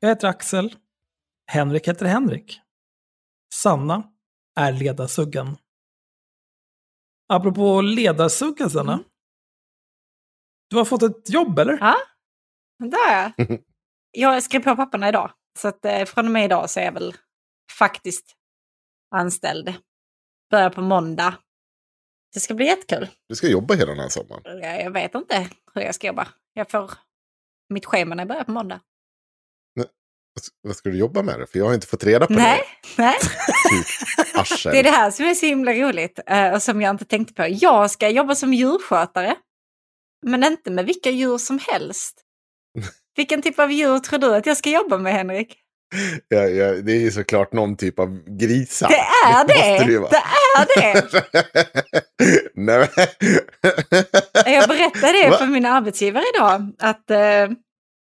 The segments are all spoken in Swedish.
Jag heter Axel. Henrik heter Henrik. Sanna är ledarsuggan. Apropå ledarsuggan, Sanna. Mm. Du har fått ett jobb, eller? Ja, det har jag. Jag skrev på papperna idag. Så att eh, från och med idag så är jag väl faktiskt anställd. Börjar på måndag. Det ska bli jättekul. Du ska jobba hela den här sommaren. Jag, jag vet inte hur jag ska jobba. Jag får mitt schema när jag börjar på måndag. Vad ska- du jobba med det? För jag har inte fått reda på Nej, nej. det. Typ arsel. Det är det här som är så himla roligt eh, och som jag inte tänkte på. Jag ska jobba som djurskötare. Men inte med vilka djur som helst. Vilken typ av djur tror du att jag ska jobba med, Henrik? Ja, ja, det är ju såklart någon typ av grisar. Det är det! vara. Det är det! Nej. Jag berättade det Va? för min arbetsgivare idag. Att eh,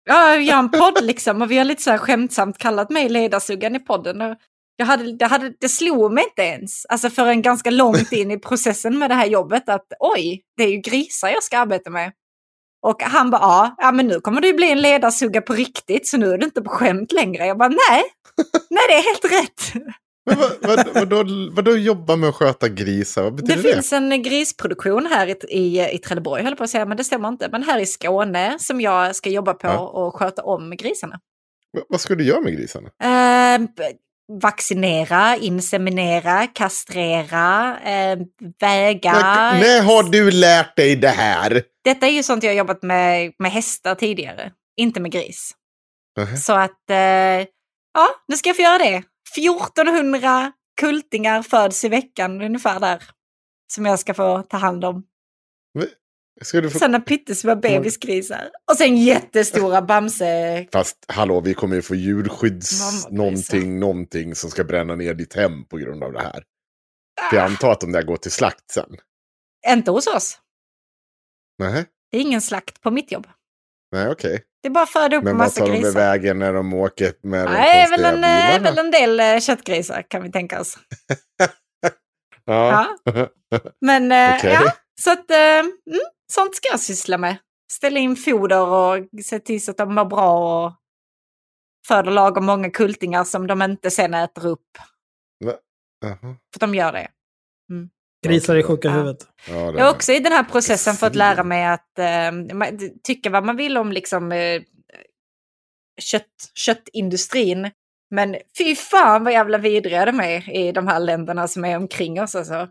ja, jag har en podd liksom och vi har lite så här skämtsamt kallat mig ledarsuggan i podden. Och jag hade, det, hade, det slog mig inte ens, alltså förrän ganska långt in i processen med det här jobbet, att oj, det är ju grisar jag ska arbeta med. Och han bara, ja, ja men nu kommer du bli en ledarsugga på riktigt, så nu är det inte på skämt längre. Jag bara, nej, nej det är helt rätt men vad, vad, vadå, vadå jobba med att sköta grisar? Vad Det betyder det? finns en grisproduktion här i, i, i Trelleborg, höll på att säga, men det stämmer inte. Men här i Skåne som jag ska jobba på Ja. och sköta om grisarna. Va- Vad ska du göra med grisarna? Eh, vaccinera, inseminera, kastrera, eh, väga. När, när har du lärt dig det här? Detta är ju sånt jag har jobbat med, med hästar tidigare, inte med gris. Nähä. Så att, eh, ja, nu ska jag få göra det. 1400 kultingar föds i veckan ungefär där. Som jag ska få ta hand om. Ska du få... Sådana pyttesmå bebisgrisar. Och sen jättestora Bamse... Fast hallå, vi kommer ju få djurskydds någonting, någonting som ska bränna ner ditt hem på grund av det här. För jag antar att de där går till slakt sen. Inte hos oss. Nej, Det är ingen slakt på mitt jobb. nej okej. Det är bara föda upp Men en vad massa tar de grisar. vägen när de åker med de Nej, det är väl en, eh, bilarna? väl en del eh, köttgrisar kan vi tänka oss. Ja. Men eh, Okej. ja, så att mm, sånt ska jag syssla med. Ställa in foder och se till så att de mår bra och föder lagom många kultingar som de inte sen äter upp. Jaha. För de gör det. Grisar i sjuka Ja. huvudet. Ja, Jag har också i den här processen fått lära mig att eh, tycka vad man vill om liksom, eh, kött, köttindustrin. Men fy fan vad jävla vidriga de är i de här länderna som är omkring oss. Alltså.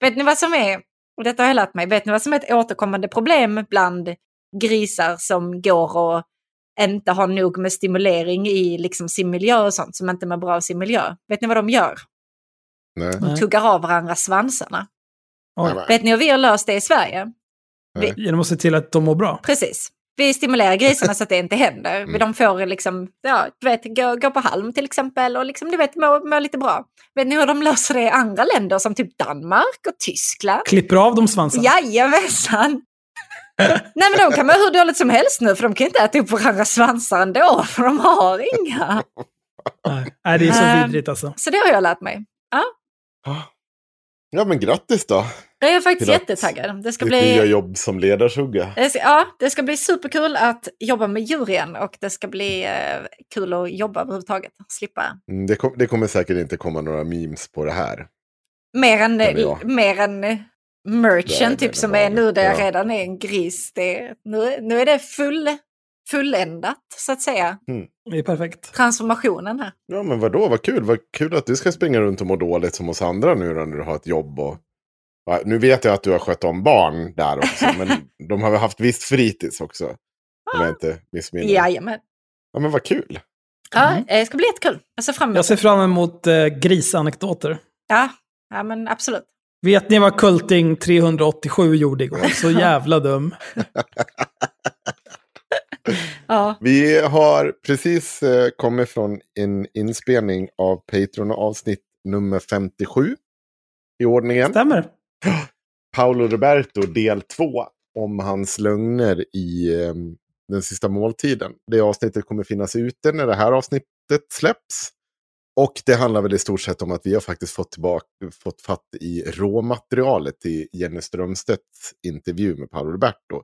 Vet ni vad som är, och detta har jag lärt mig, vet ni vad som är ett återkommande problem bland grisar som går och inte har nog med stimulering i liksom sin miljö och sånt som inte mår bra av sin miljö. Vet ni vad de gör? Nej. De tuggar av varandra svansarna. Oj. Vet ni hur vi har löst det i Sverige? Genom att se till att de mår bra. Precis. Vi stimulerar grisarna så att det inte händer. Mm. De får liksom, ja, du vet, gå, gå på halm till exempel och liksom, du vet, må, må lite bra. Vet ni hur de löser det i andra länder som typ Danmark och Tyskland? Klipper av dem svansen. Jajamensan! Nej men de kan vara hur dåligt som helst nu för de kan inte äta upp varandras svansar ändå för de har inga. Nej. Nej, det är så Ehm. vidrigt alltså. Så det har jag lärt mig. Ja, men grattis då. Jag är faktiskt Till att- jättetaggad. Det ska Ditt nya bli... jobb som ledarsugga. Det ska, ja, det ska bli superkul att jobba med djur igen och det ska bli eh, kul att jobba överhuvudtaget. Slippa Mm, Det, kom, det kommer säkert inte komma några memes på det här. Mer än, ja. mer än merchen typ som är nu där jag ja. redan är en gris. Det, nu, nu är det full, fulländat så att säga. Det är perfekt. Transformationen här. Ja, men vadå, vad kul. Vad kul att du ska springa runt och må dåligt som oss andra nu när du har ett jobb. Och... Ja, nu vet jag att du har skött om barn där också, men de har väl haft visst fritids också. Om jag inte missminner. Jajamän. Ja, men vad kul. Ja, det ska bli jättekul. Jag ser fram emot Jag ser fram emot eh, grisanekdoter. Ja, ja, men absolut. Vet ni vad Kulting 387 gjorde igår? Så jävla dum. Ja. Vi har precis eh, kommit från en inspelning av Patreon-avsnitt nummer 57 i ordningen. Stämmer. Paolo Roberto del 2 om hans lögner i eh, den sista måltiden. Det avsnittet kommer finnas ute när det här avsnittet släpps. Och det handlar väl i stort sett om att vi har faktiskt fått, tillbaka, fått fatt i råmaterialet i Jenny Strömstedts intervju med Paolo Roberto.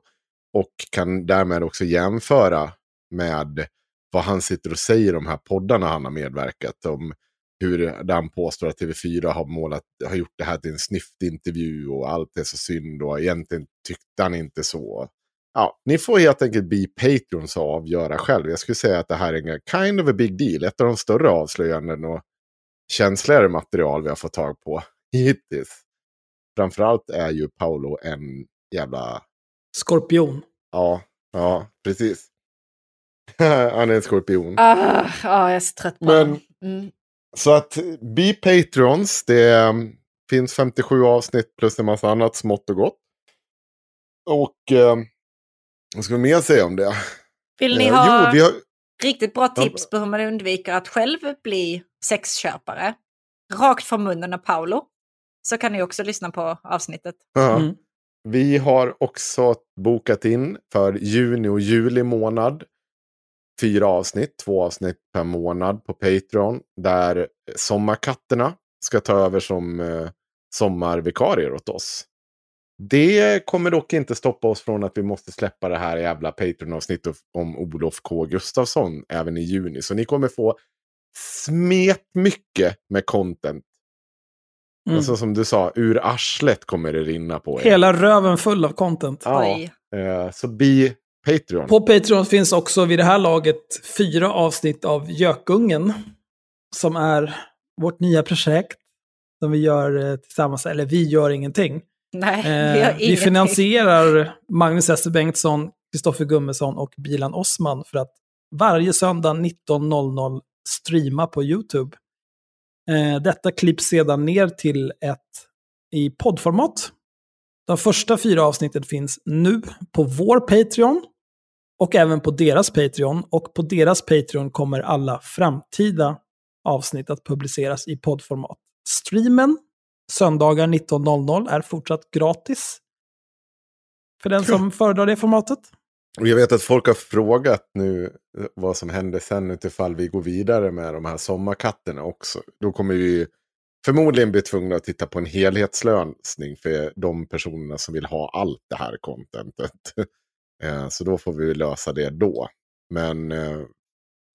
Och kan därmed också jämföra med vad han sitter och säger i de här poddarna han har medverkat om. Hur där han påstår att TV4 har, målat, har gjort det här till en snyftintervju och allt är så synd och egentligen tyckte han inte så. Ja, ni får helt enkelt bli Patreons och avgöra själv. Jag skulle säga att det här är en kind of a big deal. Ett av de större avslöjanden och känsligare material vi har fått tag på hittills. Framförallt är ju Paolo en jävla Skorpion. Ja, ja, precis. Han är en skorpion. Ah, ah, jag är så trött på Men-. Mm. Så att Be Patrons, det um, finns 57 avsnitt plus en massa annat smått och gott. Och um, vad ska vi mer säga om det? Vill ni Eh, ha Jo, vi har... riktigt bra tips på hur man undviker att själv bli sexköpare? Rakt från munnen av Paolo. Så kan ni också lyssna på avsnittet. Mm. Vi har också bokat in för juni och juli månad. Fyra avsnitt, två avsnitt per månad på Patreon. Där sommarkatterna ska ta över som eh, sommarvikarier åt oss. Det kommer dock inte stoppa oss från att vi måste släppa det här jävla Patreon-avsnittet om Olof K Gustafsson även i juni. Så ni kommer få smet mycket med content. Mm. Alltså som du sa, ur arslet kommer det rinna på er. Hela röven full av content. Ja, eh, så be Patreon. På Patreon finns också vid det här laget fyra avsnitt av Gökungen. Som är vårt nya projekt. Som vi gör eh, tillsammans, eller vi gör ingenting. Nej, vi Eh, vi finansierar Magnus Esse Bengtsson, Kristoffer Gummesson och Bilan Osman för att varje söndag 19.00 streama på YouTube. Eh, detta klipps sedan ner till ett i poddformat. De första fyra avsnitten finns nu på vår Patreon och även på deras Patreon. Och på deras Patreon kommer alla framtida avsnitt att publiceras i poddformat. Streamen söndagar 19.00 är fortsatt gratis. För den som föredrar det formatet. Och jag vet att folk har frågat nu eh, vad som händer sen utifall vi går vidare med de här sommarkatterna också. Då kommer vi förmodligen bli tvungna att titta på en helhetslösning för de personerna som vill ha allt det här contentet. Eh, så då får vi lösa det då. Men eh,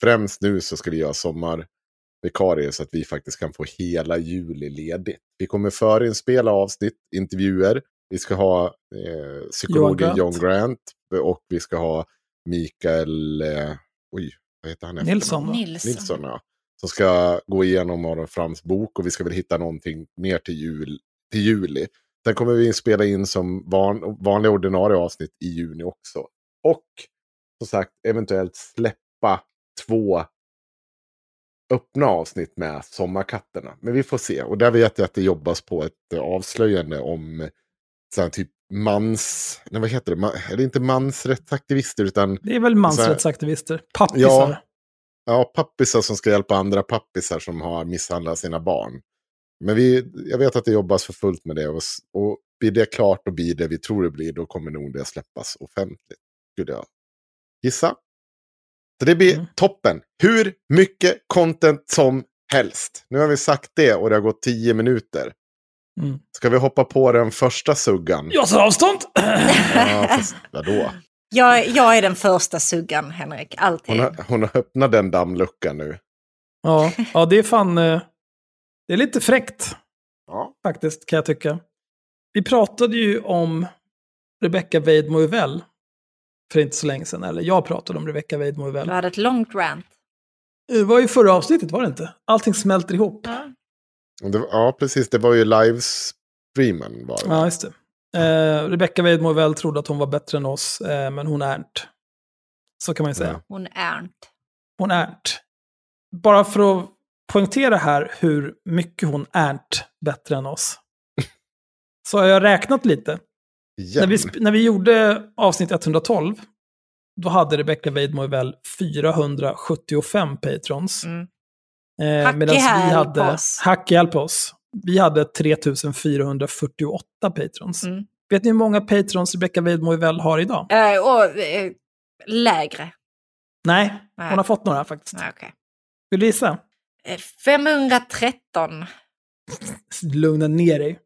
främst nu så ska vi göra sommarvikarier så att vi faktiskt kan få hela juli ledigt. Vi kommer förinspela avsnitt, intervjuer. Vi ska ha eh, psykologen John Grant. Grant och vi ska ha Mikael, eh, oj, vad heter han? efter Nilsson. Nilsson. Nilsson, ja. Som ska gå igenom Aron Frams bok och vi ska väl hitta någonting mer till, jul, till juli. Sen kommer vi spela in som van, vanliga ordinarie avsnitt i juni också. Och som sagt eventuellt släppa två öppna avsnitt med Sommarkatterna. Men vi får se. Och där vet jag att det jobbas på ett avslöjande om så här, typ mans... Nej, vad heter det? Ma- Är det inte mansrättsaktivister utan... Det är väl mansrättsaktivister. Pappisar. Ja. Ja, pappisar som ska hjälpa andra pappisar som har misshandlat sina barn. Men vi, jag vet att det jobbas för fullt med det. Och, och blir det klart och blir det vi tror det blir, då kommer nog det släppas offentligt. Skulle jag gissa. Så det blir Mm. toppen. Hur mycket content som helst. Nu har vi sagt det och det har gått tio minuter. Mm. Ska vi hoppa på den första suggan? Jag tar avstånd! Ja, fast vadå? Jag, jag är den första suggan, Henrik. Alltid. Hon har, hon har öppnat den dammluckan nu. ja, ja, det är fan... eh, Det är lite fräckt Ja. faktiskt, kan jag tycka. Vi pratade ju om Rebecca Weidmo Uvell för inte så länge sedan. Eller jag pratade om Rebecca Weidmo Du Uvell. hade ett långt rant. Det var ju förra avsnittet, var det inte? Allting smälter ihop. Och det, ja, precis. Det var ju livestreamen. Var det. Ja, just det. Eh, Rebecca Weidmo Uvell trodde att hon var bättre än oss, eh, men hon är inte. Så kan man ju säga. Ja. Hon är inte. Hon är inte. Bara för att poängtera här hur mycket hon är inte bättre än oss. Så har jag räknat lite. Igen. När vi, när vi gjorde avsnitt 112, då hade Rebecca Weidmo väl 475 patrons. Mm. Eh, medans vi hade, på oss. Hack på oss. Vi hade 3448 patrons. Mm. Vet ni hur många patrons Rebecca Weidmo väl har idag? Eh, och eh, lägre. Nej, Nej. hon har fått några faktiskt. Nej, okej. Vill du gissa? Eh, 513. Lugna ner dig.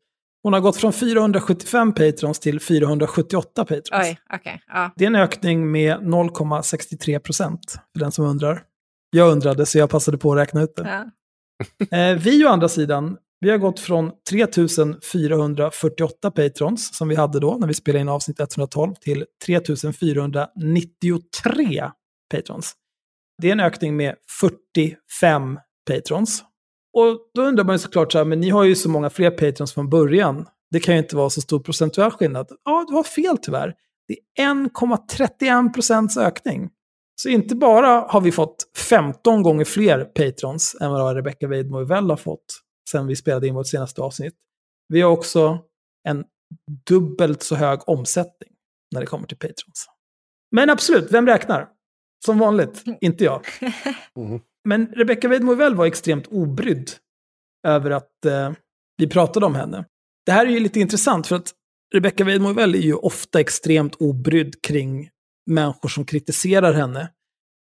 Hon har gått från 475 patrons till 478 patrons. Oj, okej. Ja. Det är en ökning med 0,63 procent, för den som undrar. Jag undrade, så jag passade på att räkna ut det. Ja. Eh, vi å andra sidan, vi har gått från 3448 patrons, som vi hade då när vi spelade in avsnitt 112, till 3493 patrons. Det är en ökning med 45 patrons. Och då undrar man ju såklart så här, men ni har ju så många fler patrons från början. Det kan ju inte vara så stor procentuell skillnad. Ja, du har fel tyvärr. Det är 1,31 procents ökning. Så inte bara har vi fått 15 gånger fler patrons än vad Rebecca Weidmo Uvell har fått sen vi spelade in vårt senaste avsnitt. Vi har också en dubbelt så hög omsättning när det kommer till patrons. Men absolut, vem räknar? Som vanligt, inte jag. Mhm. Men Rebecca Weidmo Uvell var extremt obrydd över att eh, vi pratade om henne. Det här är ju lite intressant för att Rebecca Weidmo Uvell är ju ofta extremt obrydd kring människor som kritiserar henne.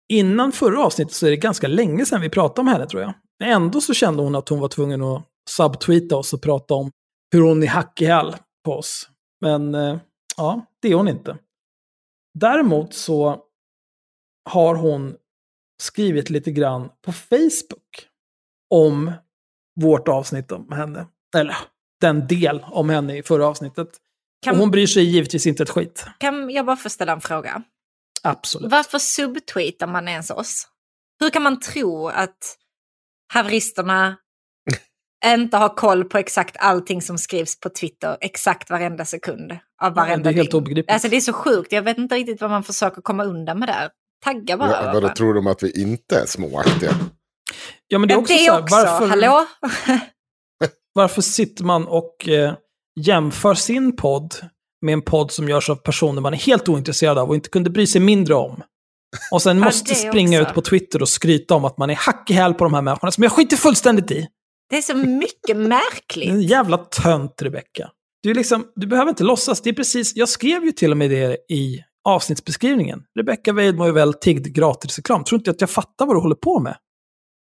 Innan förra avsnittet så är det ganska länge sedan vi pratade om henne tror jag. Men ändå så kände hon att hon var tvungen att subtweeta oss och prata om hur hon är hack i häl på oss. Men eh, ja, det är hon inte. Däremot så har hon skrivit lite grann på Facebook om vårt avsnitt om henne. Eller den del om henne i förra avsnittet. Kan, Och hon bryr sig givetvis inte ett skit. kan jag bara få ställa en fråga? Absolut. Varför subtweetar man ens oss? Hur kan man tro att haveristerna inte har koll på exakt allting som skrivs på Twitter exakt varenda sekund av varenda det är helt obegripligt. Alltså det är så sjukt, jag vet inte riktigt vad man försöker komma undan med där. Tagga bara. Ja, vadå, tror de att vi inte är småaktiga? Ja, men det är Ja, också, det så här, också. varför, Hallå? varför sitter man och eh, jämför sin podd med en podd som görs av personer man är helt ointresserad av och inte kunde bry sig mindre om? Och sen Ja, måste det springa ut på Twitter och skryta om att man är hack i häl på de här människorna som jag skiter fullständigt i. Det är så mycket En märkligt. jävla tönt, Rebecka. Du, liksom, du behöver inte låtsas. Det är precis, jag skrev ju till och med det i avsnittsbeskrivningen. Rebecka Weidmo är väl tiggd gratisreklam. Tror inte att jag fattar vad du håller på med.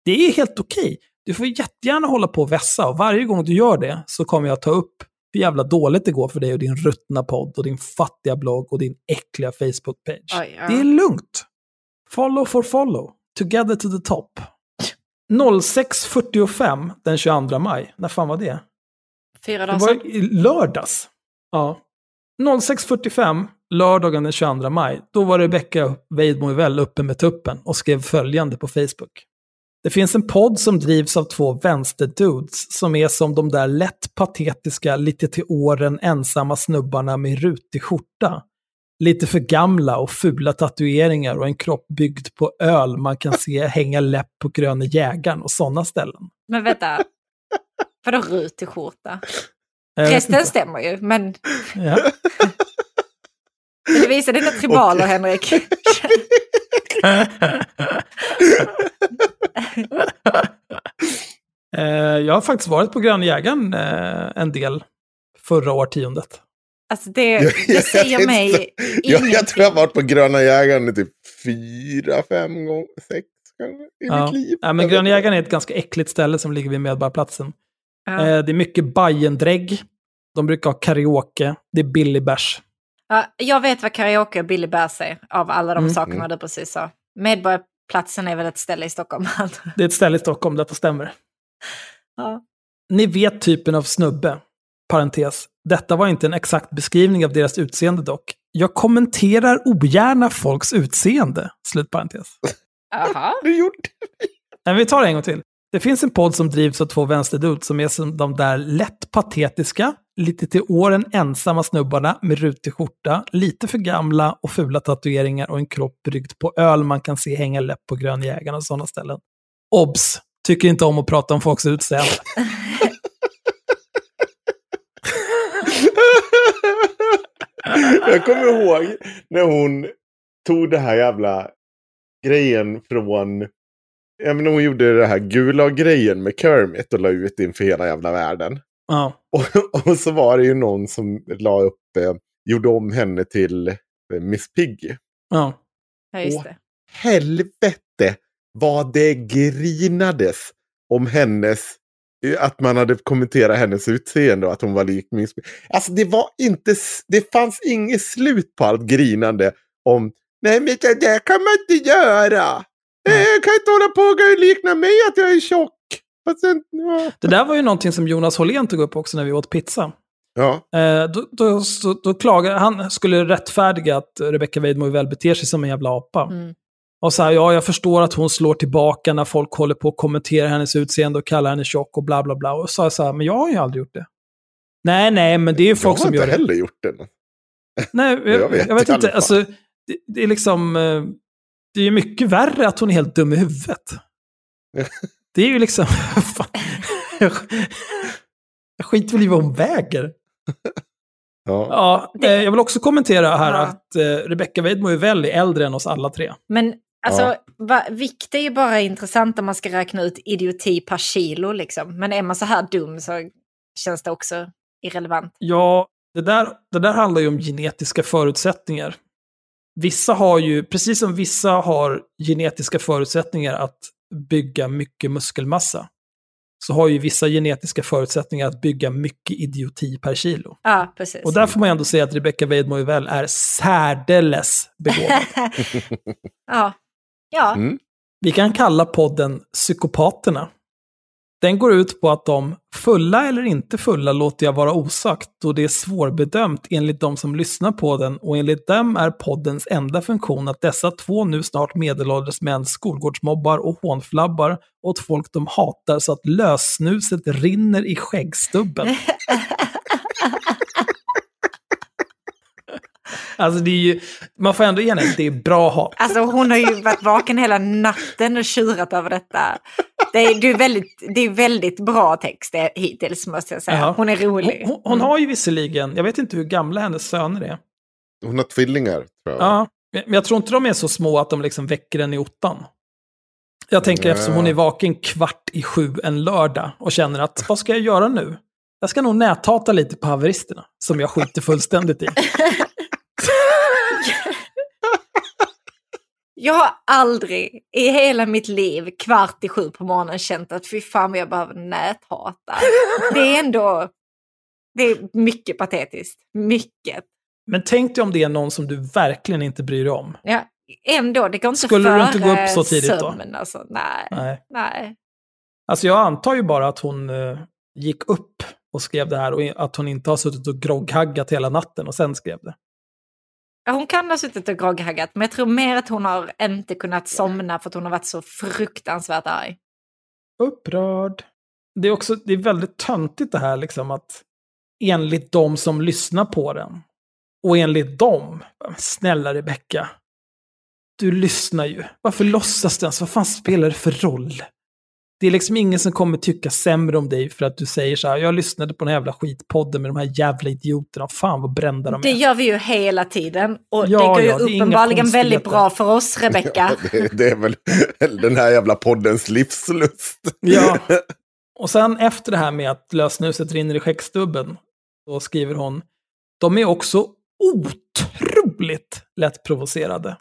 Det är helt okej. Du får jättegärna hålla på och vässa och varje gång du gör det så kommer jag ta upp hur jävla dåligt det går för dig och din ruttna podd och din fattiga blogg och din äckliga Facebook-page. Ja. Det är lugnt. Follow for follow. Together to the top. 06.45 den 22 maj. När fan var det? Fyra Det dagar var sedan. i lördags. Ja. 06.45, lördagen den 22 maj, då var Rebecca Weidmo väl uppe med tuppen och skrev följande på Facebook. Det finns en podd som drivs av två vänsterdudes som är som de där lätt patetiska, lite till åren ensamma snubbarna med rutig skjorta. lite för gamla och fula tatueringar och en kropp byggd på öl man kan se hänga läpp på Gröna jägaren och sådana ställen. Men vänta. Vadå rutig skjorta? Resten stämmer ju, men Ja. du visar dina tribaler Henrik. Eh, jag har faktiskt varit på Gröna jägaren eh, en del förra årtiondet. Alltså det, Jag- det jag säger vet mig inte. Jag, ingenting. jag tror jag har varit på Gröna jägaren typ fyra, fem gånger, sex kanske i Ja. mitt liv. Ja, men Jag Gröna jägaren är ett ganska äckligt ställe som ligger vid Medborgarplatsen. Ja. Eh, det är mycket Bajendrägg. De brukar ha karaoke. Det är billig bärs. Ja, jag vet vad karaoke och Billy Bärs är av alla de Mm. sakerna du precis sa. Medborgarplatsen är väl ett ställe i Stockholm? Det är ett ställe i Stockholm, detta stämmer. ja. Ni vet typen av snubbe. Parentes. Detta var inte en exakt beskrivning av deras utseende dock. Jag kommenterar ogärna folks utseende. Slutparentes. Jaha. Du gjorde Men vi tar det en gång till. Det finns en podd som drivs av två vänsterdudes som är som de där lätt patetiska, lite till åren ensamma snubbarna med rutig skjorta, lite för gamla och fula tatueringar och en kropp bryggd på öl man kan se hänga läpp på Grönjägarna och sådana ställen. Obs! Tycker inte om att prata om folks utseende. Jag kommer ihåg när hon tog det här jävla grejen från... Ja, men hon gjorde det här gula grejen med Kermit och la ut inför hela jävla världen. Ja. Och, och så var det ju någon som la upp, eh, gjorde om henne till eh, Miss Piggy. ja. Ja, just det. Helvete vad det grinades om hennes att man hade kommenterat hennes utseende och att hon var lik Miss Piggy. Alltså det var inte, det fanns inget slut på allt grinande om nej men det där kan man inte göra. Nej. Jag kan inte hålla på och likna mig att jag är tjock. Sen, ja. Det där var ju någonting som Jonas Hållén tog upp också när vi åt pizza. ja. Eh, då, då, då klagade han, skulle rättfärdiga att Rebecca Weidmo väl beter sig som en jävla apa. Mm. Och så här, ja, jag förstår att hon slår tillbaka när folk håller på att kommentera hennes utseende och kallar henne tjock och bla bla bla. Och så sa jag så här, men jag har ju aldrig gjort det. Nej, nej, men det är ju Jag folk har som inte gör det. heller gjort det. Nej, jag, Jag vet jag vet inte. Alltså, det, det är liksom... eh, Det är ju mycket värre att hon är helt dum i huvudet. Det är ju liksom... fan. jag skiter väl i vad hon väger. Ja. Ja, eh, jag vill också kommentera här Ja. att eh, Rebecca Weidmo är väldigt äldre än oss alla tre. Men alltså, Ja. va, vikt är ju bara intressant om man ska räkna ut idioti per kilo liksom. Men är man så här dum så känns det också irrelevant. Ja, det där, det där handlar ju om genetiska förutsättningar. Vissa har ju, precis som vissa har genetiska förutsättningar att bygga mycket muskelmassa, så har ju vissa genetiska förutsättningar att bygga mycket idioti per kilo. Ja, precis. Och där får man ju ändå säga att Rebecca Weidmo väl är särdeles begåvad. ja. ja. Mm. Vi kan kalla podden Psykopaterna. Den går ut på att de, fulla eller inte fulla låter jag vara osagt, då det är svårbedömt enligt de som lyssnar på den och enligt dem är poddens enda funktion att dessa två nu snart medelålders män skolgårdsmobbar och hånflabbar åt folk de hatar så att lössnuset rinner i skäggstubben. Alltså det är ju, man får ändå ge henne, det är bra hat. Alltså hon har ju varit vaken hela natten och tjurat över detta. Det är, det är, väldigt, det är väldigt bra text det, hittills måste jag säga. Ja. Hon är rolig. Hon, hon, hon har ju visserligen, jag vet inte hur gamla hennes söner är. Hon har tvillingar, tror jag. Ja, men jag tror inte de är så små att de liksom väcker den i ottan. Jag tänker Nej. eftersom hon är vaken kvart i sju en lördag och känner att vad ska jag göra nu? Jag ska nog näthata lite på haveristerna, som jag skiter fullständigt i. Jag har aldrig i hela mitt liv kvart i sju på morgonen känt att fy fan jag behöver näthata. Det är ändå det är mycket patetiskt. Mycket. Men tänk dig om det är någon som du verkligen inte bryr dig om. Ja, ändå, det går inte Skulle du före inte gå upp så tidigt då? sömn. Alltså, nej, Nej. nej. Alltså jag antar ju bara att hon eh, gick upp och skrev det här och att hon inte har suttit och grogghaggat hela natten och sen skrev det. Hon kan ha suttit och grogghaggat, men jag tror mer att hon har inte kunnat somna för att hon har varit så fruktansvärt arg. Upprörd. Det är också det är väldigt töntigt det här liksom att enligt de som lyssnar på den Och enligt dem, snälla Rebecka, du lyssnar ju. Varför låtsas du ens? Vad fan spelar det för roll? Det är liksom ingen som kommer tycka sämre om dig för att du säger så här, jag lyssnade på den här jävla skitpodden med de här jävla idioterna, fan vad brända de är. Det gör vi ju hela tiden. Och Ja, det går ju ja, uppenbarligen väldigt bra för oss, Rebecka. Ja, det, det är väl den här jävla poddens livslust. Ja. Och sen efter det här med att lösnuset rinner i skäckstubben, då skriver hon, de är också otroligt lättprovocerade.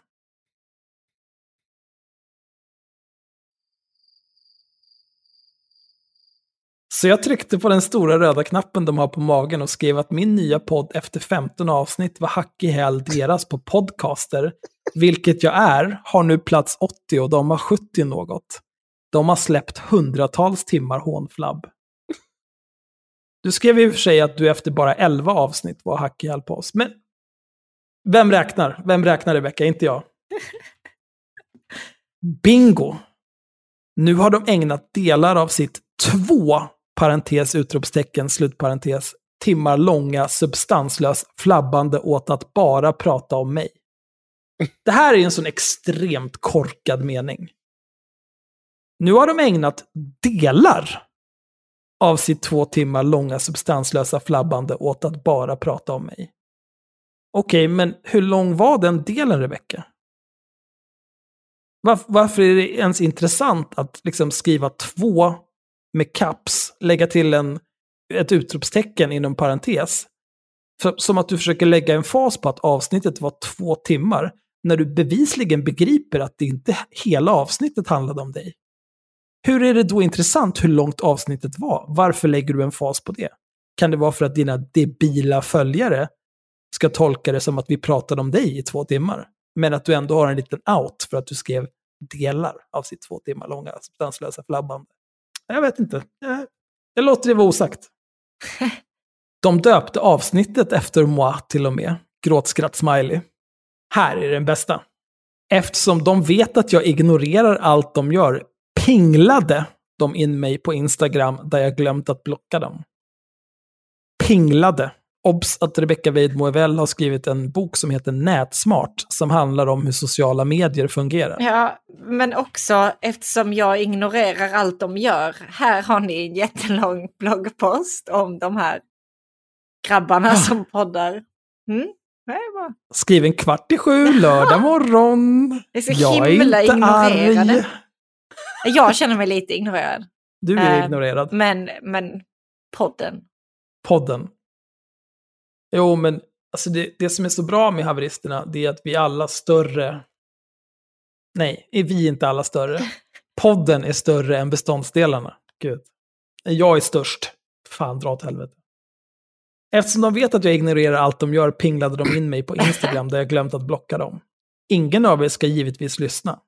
Så jag tryckte på den stora röda knappen de har på magen och skrev att min nya podd efter 15 avsnitt var hack i häl deras på podcaster, vilket jag är, har nu plats 80 och de har 70 något. De har släppt hundratals timmar hånflabb. Du skrev i och för sig att du efter bara 11 avsnitt var hack i häl på oss, men vem räknar? Vem räknar Rebecka? Inte jag. Bingo! Nu har de ägnat delar av sitt två, parentes, utropstecken, slutparentes, timmar långa substanslös flabbande åt att bara prata om mig. Det här är en sån extremt korkad mening. Nu har de ägnat delar av sitt två timmar långa substanslösa flabbande åt att bara prata om mig. Okej, men hur lång var den delen, Rebecka? Varför är det ens intressant att liksom skriva två med caps, lägga till en, ett utropstecken inom parentes? För, som att du försöker lägga en fas på att avsnittet var två timmar, när du bevisligen begriper att det inte hela avsnittet handlade om dig. Hur är det då intressant hur långt avsnittet var? Varför lägger du en fas på det? Kan det vara för att dina debila följare ska tolka det som att vi pratade om dig i två timmar? Men att du ändå har en liten out för att du skrev delar av sitt två timmar långa substanslösa flabbande. Jag vet inte. Eh, jag låter det vara osagt. De döpte avsnittet efter moi till och med. Gråtskratt-smiley. Här är den bästa. Eftersom de vet att jag ignorerar allt de gör pinglade de in mig på Instagram där jag glömt att blocka dem. Pinglade. Obs att Rebecca Weidmo Evell har skrivit en bok som heter Nätsmart som handlar om hur sociala medier fungerar. Ja, men också eftersom jag ignorerar allt de gör. Här har ni en jättelång bloggpost om de här grabbarna som poddar. Mm? Bra. Skriven kvart i sju lördag morgon. Det är så jag himla är inte ignorerade. arg. Jag känner mig lite ignorerad. Du är Eh, ignorerad. Men, men podden. podden. Jo, men alltså det, det som är så bra med haveristerna, det är att vi alla större. Nej, är vi inte alla större? Podden är större än beståndsdelarna. Gud. Jag är störst. Fan, dra åt helvete. Eftersom de vet att jag ignorerar allt de gör pinglade de in mig på Instagram där jag glömt att blocka dem. Ingen av er ska givetvis lyssna.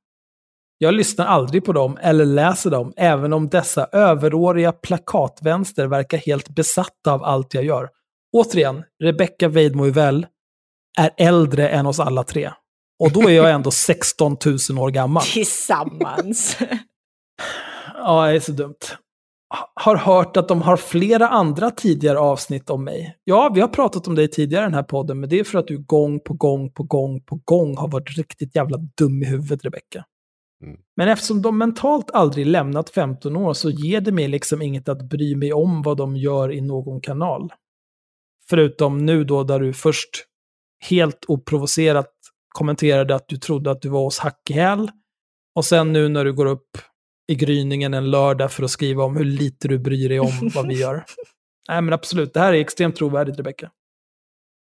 Jag lyssnar aldrig på dem eller läser dem, även om dessa överåriga plakatvänster verkar helt besatta av allt jag gör. Återigen, Rebecca Weidmo Uvell är äldre än oss alla tre. Och då är jag ändå 16 000 år gammal. Tillsammans. Ja, det är så dumt. Har hört att de har flera andra tidigare avsnitt om mig. Ja, vi har pratat om dig tidigare i den här podden, men det är för att du gång på gång på gång på gång har varit riktigt jävla dum i huvudet, Rebecca. Mm. Men eftersom de mentalt aldrig lämnat 15 år så ger det mig liksom inget att bry mig om vad de gör i någon kanal. Förutom nu då där du först helt oprovocerat kommenterade att du trodde att du var hos Hack i häl. Och sen nu när du går upp i gryningen en lördag för att skriva om hur lite du bryr dig om vad vi gör. Nej men absolut, det här är extremt trovärdigt Rebecca.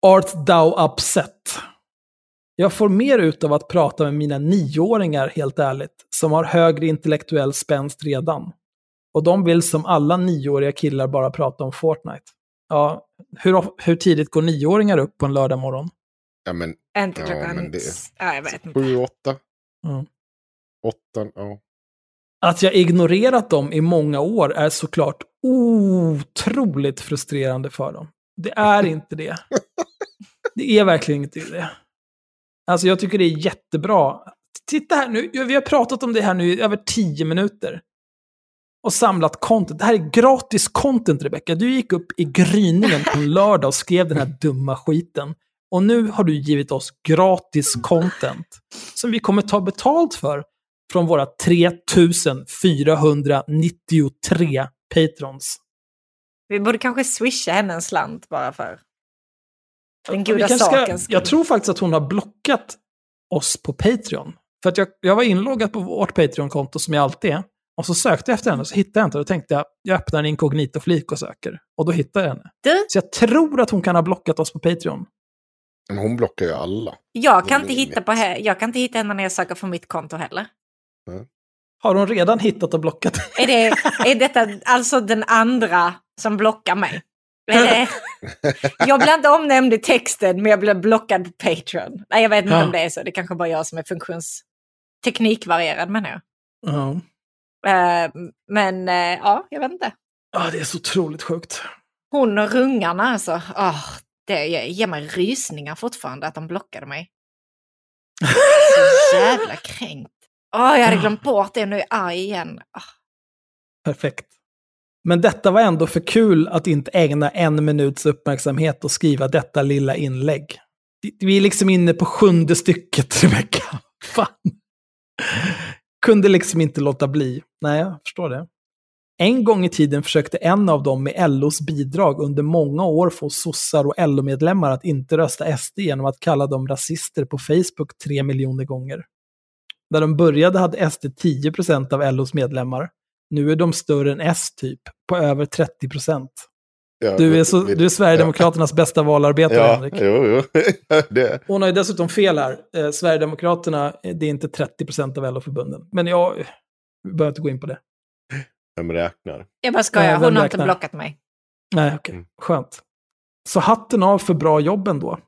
Art thou upset? Jag får mer ut av att prata med mina nioåringar, helt ärligt, som har högre intellektuell spänst redan. Och de vill som alla nioåriga killar bara prata om Fortnite. Ja, hur, hur tidigt går nioåringar upp på en lördag morgon? Ja, men Inte Ja, klockan... men det- Ja, jag vet inte. sju, åtta. Mm. Åtta, ja. Att jag ignorerat dem i många år är såklart otroligt frustrerande för dem. Det är inte det. Det är verkligen inte det. Alltså jag tycker det är jättebra. Titta här nu, vi har pratat om det här nu i över tio minuter. Och samlat content. Det här är gratis content, Rebecca. Du gick upp i gryningen på lördag och skrev den här dumma skiten. Och nu har du givit oss gratis content som vi kommer ta betalt för från våra 3493 patrons. Vi borde kanske swisha henne en slant bara för den goda sakens skull. Jag tror faktiskt att hon har blockat oss på Patreon. För att jag, jag var inloggad på vårt Patreon-konto som jag alltid är. Och så sökte jag efter henne och så hittade jag inte. Då tänkte jag, jag öppnar en inkognito-flik och söker. Och då hittade jag henne. Du, Så jag tror att hon kan ha blockat oss på Patreon. Men hon blockar ju alla. jag kan, inte hitta på he- jag kan inte hitta henne när jag söker på mitt konto heller. Har hon redan hittat och blockat? Är, det, är detta alltså den andra som blockar mig? Det, jag blir inte omnämnd i texten, men jag blir blockad på Patreon. Nej, jag vet inte Ja. om det är så. Det är kanske bara jag som är funktionsteknikvarierad, menar jag. Ja. Eh, men eh, ja, jag vet inte. Ja, det är så otroligt sjukt. Hon och rungarna alltså. åh, det ger mig rysningar fortfarande att de blockade mig. Så jävla kränkt. Åh, jag hade glömt bort det, nu är jag arg igen. Åh. Perfekt. Men detta var ändå för kul att inte ägna en minuts uppmärksamhet och skriva detta lilla inlägg. Vi är liksom inne på sjunde stycket, Rebecka. Fan. Kunde liksom inte låta bli. Nej, jag förstår det. En gång i tiden försökte en av dem med LOs bidrag under många år få sossar och LO-medlemmar att inte rösta SD genom att kalla dem rasister på Facebook tre miljoner gånger. När de började hade SD 10% av LOs medlemmar. Nu är de större än S typ, på över 30%. Ja, Du är, så, du är Sverigedemokraternas bästa valarbetare, Ja, Henrik. jo, jo. det, Hon har ju dessutom fel här. Eh, Sverigedemokraterna, eh, det är inte 30% av LO-förbunden. Men jag eh, behöver inte gå in på det. vem räknar? Jag bara skojar, Ja, vem hon har inte räknar? blockat mig. Nej, okej. Mm. Skönt. Så hatten av för bra jobb ändå.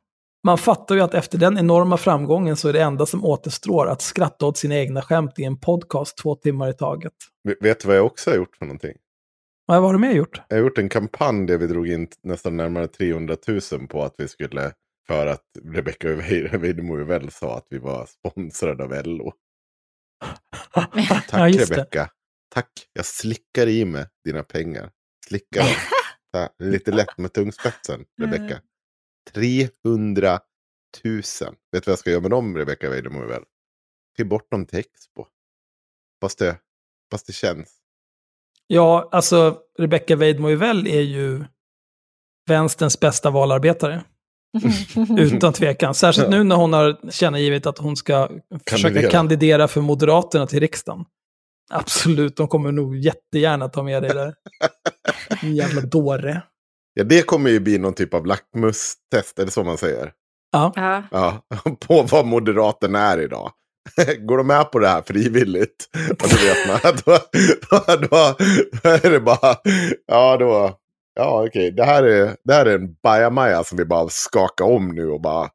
Man fattar ju att efter den enorma framgången så är det enda som återstår att skratta åt sina egna skämt i en podcast två timmar i taget. V- Vet du vad jag också har gjort för någonting? Vad har du mer gjort? Jag har gjort en kampanj där vi drog in nästan närmare 300 000 på att vi skulle, för att Rebecca Weidemo väl sa att vi var sponsrade av LO. Tack ja, just det. Rebecca. Tack, jag slickar i mig dina pengar. Slickar dem. Lite lätt med tungspetsen, Rebecca. 300 000. Vet du vad jag ska göra med dem, Rebecca Weidemo väl? Till bort dem till Expo. Fast det, fast det känns. Ja, alltså Rebecca Weidmo väl är ju vänsterns bästa valarbetare. Utan tvekan. Särskilt Ja. nu när hon har tillkännagivit att hon ska försöka Kandidera. kandidera för Moderaterna till riksdagen. Absolut, de kommer nog jättegärna ta med dig där. Din jävla dåre. Ja, det kommer ju bli någon typ av lackmustest, är det så man säger? Ja, Ja. Ja, på vad Moderaterna är idag. Går de med på det här frivilligt? Och då vet man att då, då, då, då är det bara, ja då, ja okej, det, här är, det här är en bajamaja som vi bara skakar om nu och bara,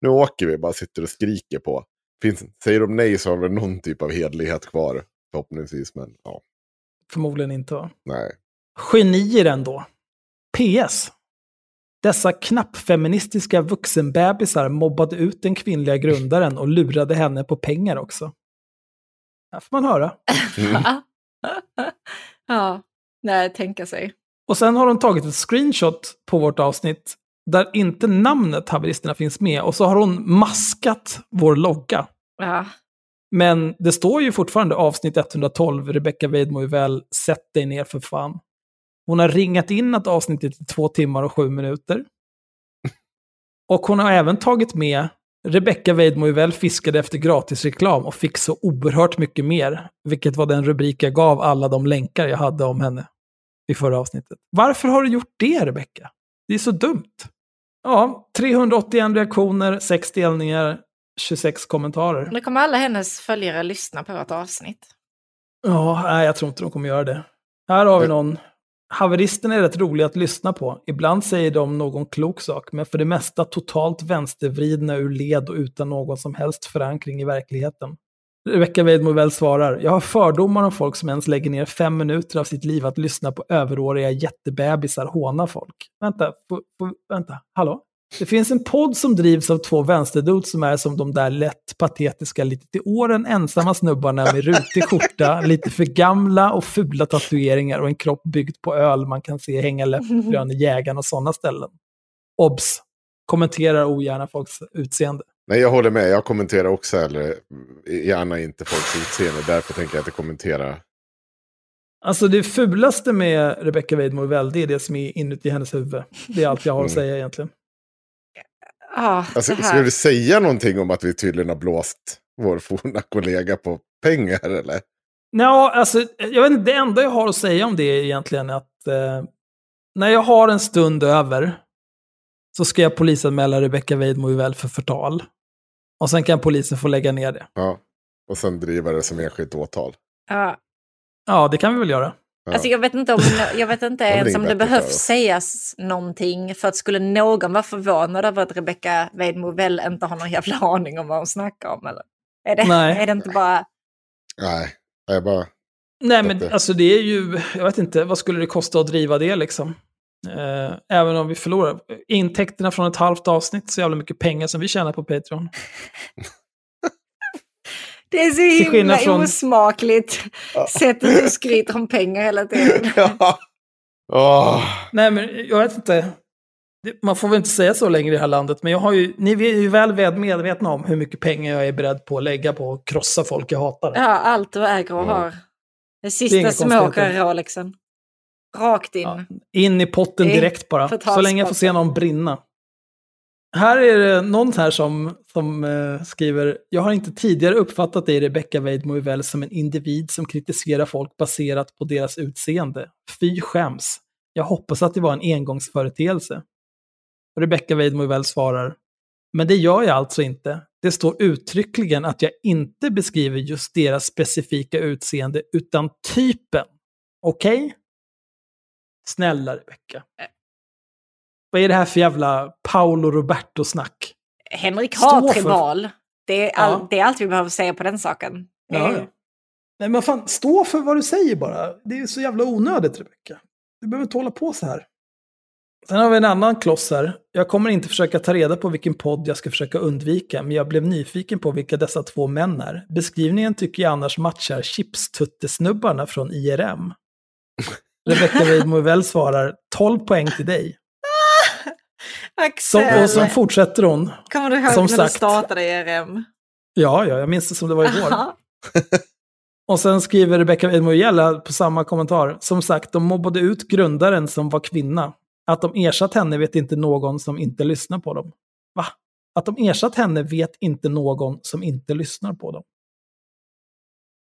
nu åker vi, bara sitter och skriker på. Finns, säger de nej så har vi någon typ av hedlighet kvar, förhoppningsvis, men ja, förmodligen inte. va? nej. Genier ändå. PS. Dessa knappfeministiska vuxenbebisar mobbade ut den kvinnliga grundaren och lurade henne på pengar också. Här får man höra. Mm. ja, nej, tänka sig. Och sen har de tagit ett screenshot på vårt avsnitt där inte namnet haveristerna finns med och så har hon maskat vår logga. Ja. Men det står ju fortfarande avsnitt 112, Rebecca Weidmo väl, sätt dig ner för fan. Hon har ringat in att avsnittet är två timmar och sju minuter. Och hon har även tagit med Rebecca Weidmo väl fiskade efter gratisreklam och fick så oerhört mycket mer. Vilket var den rubrik jag gav alla de länkar jag hade om henne i förra avsnittet. Varför har du gjort det, Rebecca? Det är så dumt. Ja, 381 reaktioner, 6 delningar, 26 kommentarer. Nu kommer alla hennes följare lyssna på vårt avsnitt. Ja, nej, jag tror inte de kommer göra det. Här har vi någon. Haveristerna är rätt roliga att lyssna på. Ibland säger de någon klok sak, men för det mesta totalt vänstervridna ur led och utan någon som helst förankring i verkligheten. Rebecca Weidmo väl svarar, jag har fördomar om folk som ens lägger ner fem minuter av sitt liv att lyssna på överåriga jättebebisar håna folk. Vänta, vänta, hallå? Det finns en podd som drivs av två vänsterdudes som är som de där lätt patetiska, lite till åren ensamma snubbarna med rutig skjorta, lite för gamla och fula tatueringar och en kropp byggd på öl man kan se hänga läppfrön i jägarna och sådana ställen. Obs! kommenterar ogärna folks utseende. Nej, jag håller med. Jag kommenterar också eller gärna inte folks utseende. Därför tänker jag inte kommentera. Alltså det fulaste med Rebecca Weidmo det är det som är inuti hennes huvud. Det är allt jag har att Mm. säga egentligen. Ja, Alltså, ska du säga någonting om att vi tydligen har blåst vår forna kollega på pengar eller? Ja, alltså, jag vet inte, det enda jag har att säga om det är egentligen att eh, när jag har en stund över så ska jag polisanmäla Rebecca Weidmo väl för förtal. Och sen kan polisen få lägga ner det. Ja. Och sen driva det som enskilt åtal. Ja. Ja, det kan vi väl göra. Ja. Alltså jag vet inte, om, jag vet inte Det ens om det behövs sägas någonting. För att skulle någon vara förvånad över att Rebecca Weidmo väl inte har någon jävla aning om vad hon snackar om? Eller? Är, det, Nej. är det inte bara... Nej, jag bara... Nej, men Inte. alltså det är ju, jag vet inte, vad skulle det kosta att driva det liksom? Eh, även om vi förlorar. Intäkterna från ett halvt avsnitt, så jävla mycket pengar som vi tjänar på Patreon. Det är så himla från- osmakligt sättet du skryter om pengar hela tiden. ja. Åh. Nej, men jag vet inte. Man får väl inte säga så längre i det här landet, men jag har ju, ni är ju väl medvetna om hur mycket pengar jag är beredd på att lägga på att krossa folk jag hatar. Ja, allt du äger och Ja. har. Det Det är sista inga småka konstigheter. Rolexen. Rakt in. Ja, in i potten är direkt bara, så länge jag får se någon brinna. Här är det någon här som, som eh, skriver, jag har inte tidigare uppfattat dig Rebecca Weidmo väl som en individ som kritiserar folk baserat på deras utseende. Fy skäms. Jag hoppas att det var en engångsföreteelse. Rebecca Weidmo väl svarar, men det gör jag alltså inte. Det står uttryckligen att jag inte beskriver just deras specifika utseende, utan typen. Okej? Snälla Rebecca. Vad är det här för jävla Paolo Roberto-snack? Henrik har för- tribal. Det är, all, Ja. det är allt vi behöver säga på den saken. Ja, ja. Nej men fan, stå för vad du säger bara. Det är så jävla onödigt Rebecca. Du behöver inte hålla på så här. Sen har vi en annan kloss här. Jag kommer inte försöka ta reda på vilken podd jag ska försöka undvika, men jag blev nyfiken på vilka dessa två män är. Beskrivningen tycker jag annars matchar chipstuttesnubbarna från IRM. Rebecca Weidmo väl svarar 12 poäng till dig. Som, Axel, och så fortsätter hon. kommer du ihåg som när sagt- du startade ERM? Ja, ja, jag minns det som det var igår. Och sen skriver Rebecca Weidmo Jella på samma kommentar. Som sagt, de mobbade ut grundaren som var kvinna. Att de ersatt henne vet inte någon som inte lyssnar på dem. Va? Att de ersatt henne vet inte någon som inte lyssnar på dem.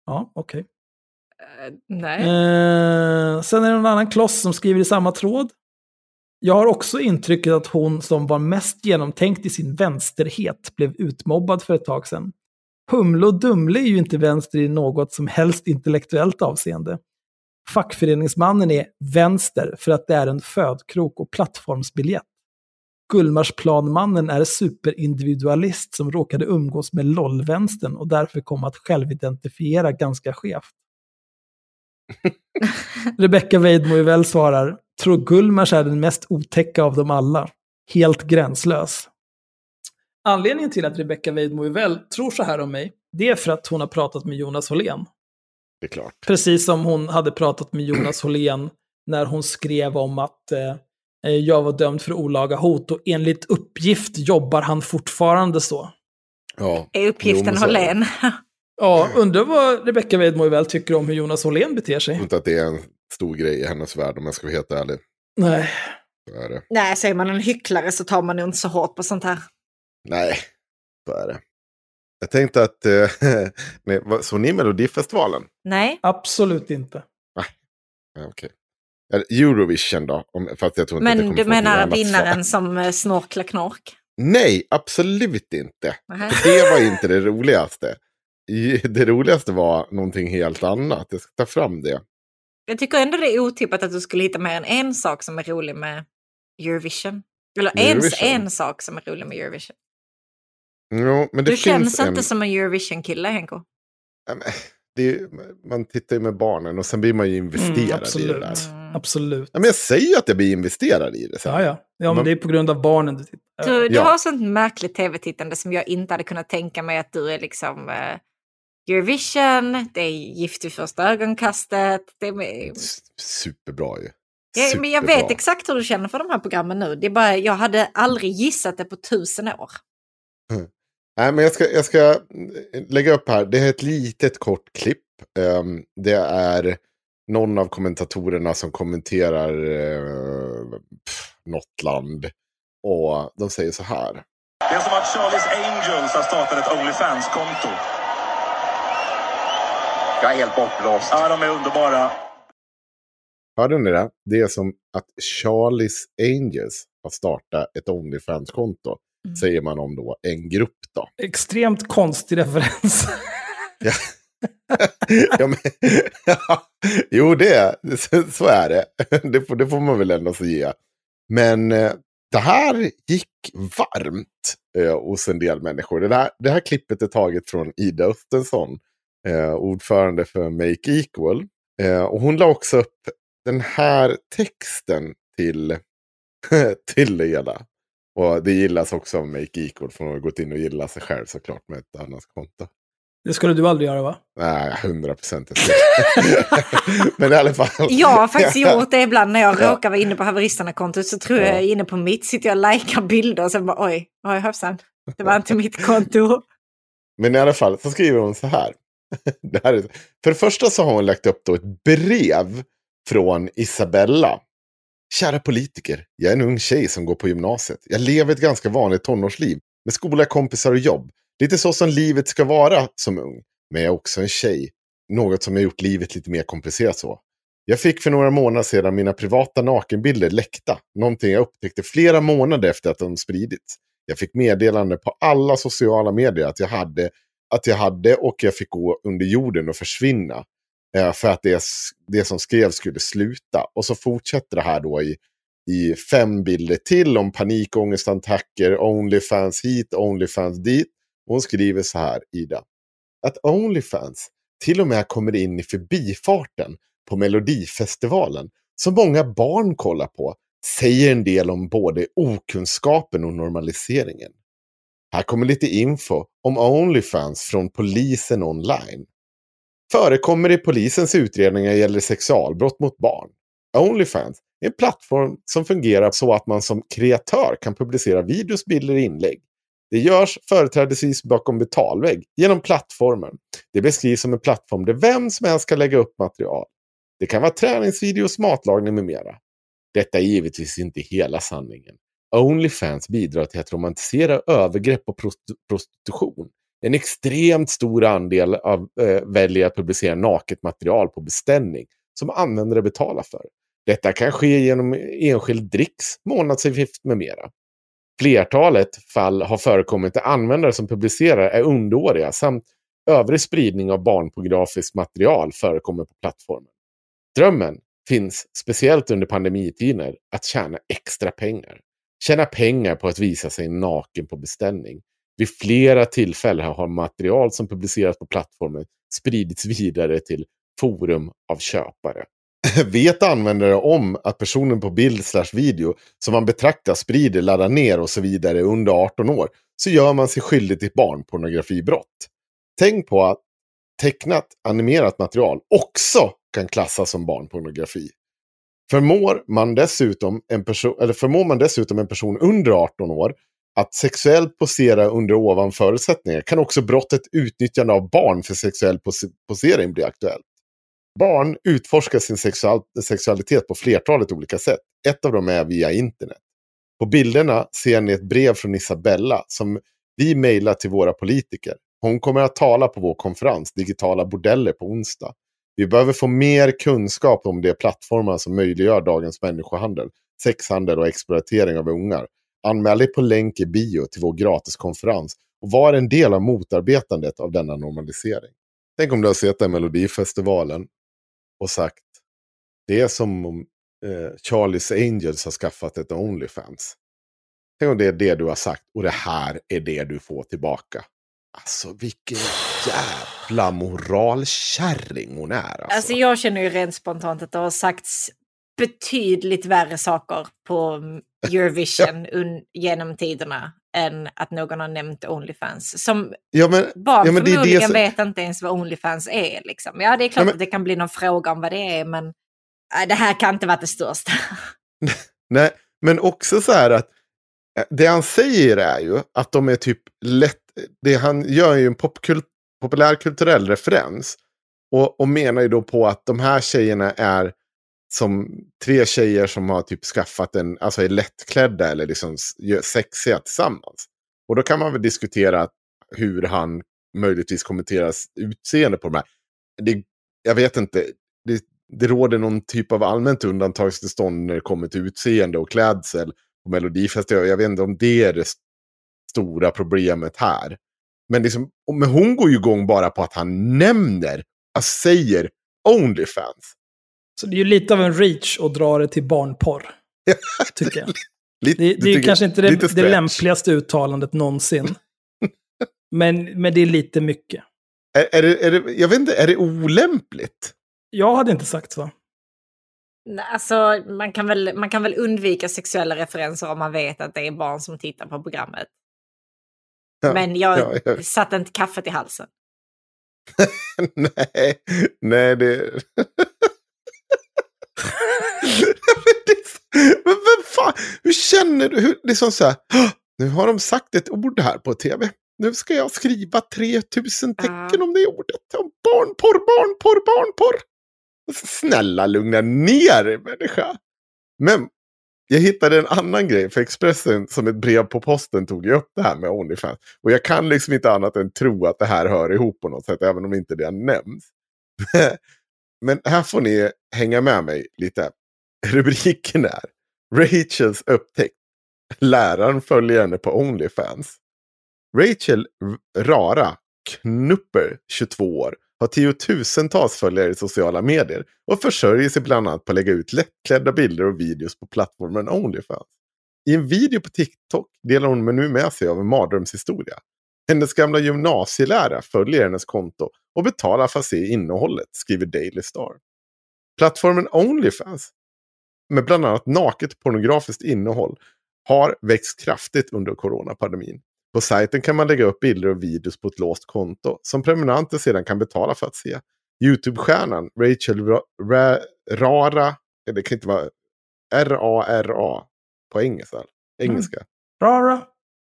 Ja, okej. Eh, Nej. Eh, sen är det en annan kloss som skriver i samma tråd. Jag har också intrycket att hon som var mest genomtänkt i sin vänsterhet blev utmobbad för ett tag sedan. Humle och Dumle är ju inte vänster i något som helst intellektuellt avseende. Fackföreningsmannen är vänster för att det är en födkrok och plattformsbiljett. Gullmarsplanmannen är superindividualist som råkade umgås med LOL-vänstern och därför kom att självidentifiera ganska skevt. Rebecca Weidmo väl svarar, tror Gullmars är den mest otäcka av dem alla. Helt gränslös. Anledningen till att Rebecca Weidmo väl tror så här om mig, det är för att hon har pratat med Jonas Hållén. Det är klart. Precis som hon hade pratat med Jonas Hållén när hon skrev om att eh, jag var dömd för olaga hot och enligt uppgift jobbar han fortfarande så. Ja. Är uppgiften. Hållén? Ja, undrar vad Rebecca Weidmo väl tycker om hur Jonas Hållén beter Jag sig. tror inte att det är en stor grej i hennes värld om jag ska vara helt ärlig. Nej. Så är det. Nej, säger man en hycklare så tar man nog inte så hårt på sånt här. Nej, så är det. Jag tänkte att, eh, nej, såg ni Melodifestivalen? Nej. Absolut inte. Ja, okej. Eller Eurovision då? Om, fast jag tror inte att det Men kommer du menar vinnaren svar. som eh, snorklar knork? Nej, absolut inte. Nähä. Det var inte det roligaste. Det roligaste var någonting helt annat. Jag ska ta fram det. Jag tycker ändå det är otippat att du skulle hitta mer än en sak som är rolig med Eurovision. Eller ens en sak som är rolig med Eurovision. Jo, men det Du finns känns en... inte som en Eurovision-kille, Henko. Ja, men Det är, man tittar ju med barnen och sen blir man ju investerad Mm, i det absolut. där. Mm. Absolut. Ja, men jag säger ju att jag blir investerad i det sen. Ja, ja. Ja, men Man- det är på grund av barnen du tittar. Du, du Ja. har sånt märkligt tv-tittande som jag inte hade kunnat tänka mig att du är liksom eh, Eurovision, det är Gift i första ögonkastet. Det är Superbra ju. Jag, men jag vet exakt hur du känner för de här programmen nu. Det är bara, jag hade aldrig gissat det på tusen år. Nej, men jag ska, jag ska lägga upp här. Det är ett litet kort klipp. Ehm, det är någon av kommentatorerna som kommenterar uh, pff, något land. Och de säger så här. Det är som att Charlies Angels har startat ett Onlyfans-konto. Jag är helt bortblåst. Ja, de är underbara. Hörde ni det? Det är som att Charlies Angels har startat ett Onlyfans-konto. Säger man om då en grupp då. Extremt konstig referens. Ja. ja, men, ja, jo, det, så, så är det. Det får, det får man väl ändå ge. Men eh, det här gick varmt eh, hos en del människor. Det här, det här klippet är taget från Ida Östensson, eh, ordförande för Make Equal. Eh, och hon la också upp den här texten till, till det hela. Och det gillas också av Make Equal, för hon har gått in och gillat sig själv såklart med ett annat konto. Det skulle du aldrig göra va? Nej, hundra procent. Men i alla fall. Jag har faktiskt gjort det ibland när jag Ja. råkar vara inne på haveristerna-kontot så tror jag jag är inne på mitt, sitter jag och likar bilder och sen bara oj, oj hoppsan, det var inte mitt konto. Men i alla fall så skriver hon så här. Det här är, för det första så har hon lagt upp då ett brev från Isabella. Kära politiker, jag är en ung tjej som går på gymnasiet. Jag lever ett ganska vanligt tonårsliv med skola, kompisar och jobb. Lite så som livet ska vara som ung. Men jag är också en tjej. Något som har gjort livet lite mer komplicerat så. Jag fick för några månader sedan mina privata nakenbilder läckta. Någonting jag upptäckte flera månader efter att de spridits. Jag fick meddelande på alla sociala medier att jag hade, att jag hade och jag fick gå under jorden och försvinna. Eh, för att det, det som skrevs skulle sluta. Och så fortsätter det här då i, i fem bilder till om panikångestattacker, Onlyfans hit, Onlyfans dit. Och hon skriver så här, Ida. Att Onlyfans till och med kommer in i förbifarten på Melodifestivalen, som många barn kollar på, säger en del om både okunskapen och normaliseringen. Här kommer lite info om Onlyfans från polisen online. Förekommer i polisens utredningar gäller sexualbrott mot barn. Onlyfans är en plattform som fungerar så att man som kreatör kan publicera videos, bilder och inlägg. Det görs företrädesvis bakom betalvägg genom plattformen. Det beskrivs som en plattform där vem som helst kan lägga upp material. Det kan vara träningsvideos, matlagning med mera. Detta är givetvis inte hela sanningen. Onlyfans bidrar till att romantisera övergrepp och prost- prostitution. En extremt stor andel av, eh, väljer att publicera naket material på beställning som användare betalar för. Detta kan ske genom enskild dricks, månadsavgift med mera. Flertalet fall har förekommit där användare som publicerar är underåriga samt övrig spridning av barnpornografiskt material förekommer på plattformen. Drömmen finns, speciellt under pandemitider, att tjäna extra pengar. Tjäna pengar på att visa sig naken på beställning. Vid flera tillfällen har material som publicerats på plattformen spridits vidare till forum av köpare. Vet användare om att personen på bild slash video som man betraktar sprider, laddar ner och så vidare under 18 år så gör man sig skyldig till barnpornografibrott. Tänk på att tecknat animerat material också kan klassas som barnpornografi. Förmår man dessutom en person, eller förmår man dessutom en person under 18 år att sexuellt posera under ovan förutsättningar kan också brottet utnyttjande av barn för sexuell pos- posering bli aktuellt. Barn utforskar sin sexual sexualitet på flertalet olika sätt. Ett av dem är via internet. På bilderna ser ni ett brev från Isabella som vi mejlar till våra politiker. Hon kommer att tala på vår konferens Digitala bordeller på onsdag. Vi behöver få mer kunskap om de plattformar som möjliggör dagens människohandel, sexhandel och exploatering av ungar. Anmäl dig på länk i bio till vår gratiskonferens och var en del av motarbetandet av denna normalisering. Tänk om du har sett den Melodifestivalen och sagt det är som om eh, Charlies Angels har skaffat ett Onlyfans. Tänk om det är det du har sagt och det här är det du får tillbaka. Alltså vilken jävla moralkärring hon är. Alltså. Alltså jag känner ju rent spontant att det har sagts betydligt värre saker på Eurovision genom tiderna än att någon har nämnt Onlyfans. Som ja, men, barn ja, men förmodligen som- vet inte ens vad Onlyfans är. Liksom. Ja, det är klart Ja, men- att det kan bli någon fråga om vad det är, men Nej, det här kan inte vara det största. Nej, men också så här att Eh, det han säger är ju att de är typ lätt, det han gör är ju en popkult, populärkulturell referens. Och, och menar ju då på att de här tjejerna är som tre tjejer som har typ skaffat en, alltså är lättklädda eller liksom sexiga tillsammans. Och då kan man väl diskutera hur han möjligtvis kommenteras utseende på de här. Det, jag vet inte, det, det råder någon typ av allmänt undantagstillstånd när det kommer till utseende och klädsel på Melodifestivalen. Jag vet inte om det är det st- stora problemet här. Men, liksom, men hon går ju igång bara på att han nämner, alltså säger Onlyfans. Så det är ju lite av en reach att dra det till barnporr, tycker jag. Lite, Det, det är kanske inte det, det lämpligaste uttalandet någonsin. men, men det är lite mycket. Är, är, det, är det, jag vet inte, är det olämpligt? Jag hade inte sagt så. Alltså, man kan, väl, man kan väl undvika sexuella referenser om man vet att det är barn som tittar på programmet. Ja, Men jag ja, ja. satte inte kaffet i halsen. nej, nej det... Men vem fan, hur känner du? Hur, det är som så här, "Åh, nu har de sagt ett ord här på tv. Nu ska jag skriva 3000 tecken Ja. om det ordet. Om barnporr, barnporr, barnporr. Snälla lugna ner dig människa. Men jag hittade en annan grej, för Expressen som ett brev på posten tog ju upp det här med Onlyfans. Och jag kan liksom inte annat än tro att det här hör ihop på något sätt, även om inte det har nämnts. Men här får ni hänga med mig lite. Rubriken är Rachels upptäckt. Läraren följer henne på Onlyfans. Rachel Rara Knupper, 22 år, har tiotusentals följare i sociala medier och försörjer sig bland annat på att lägga ut lättklädda bilder och videos på plattformen Onlyfans. I en video på TikTok delar hon nu med sig av en mardrömshistoria. Hennes gamla gymnasielärare följer hennes konto och betalar för att se innehållet, skriver Daily Star. Plattformen Onlyfans, med bland annat naket pornografiskt innehåll, har växt kraftigt under coronapandemin. På sajten kan man lägga upp bilder och videos på ett låst konto som prenumeranter sedan kan betala för att se. Youtube-stjärnan Rachel Ra- Ra- Rara, det kan inte vara R-A-R-A på engelska. engelska. Rara.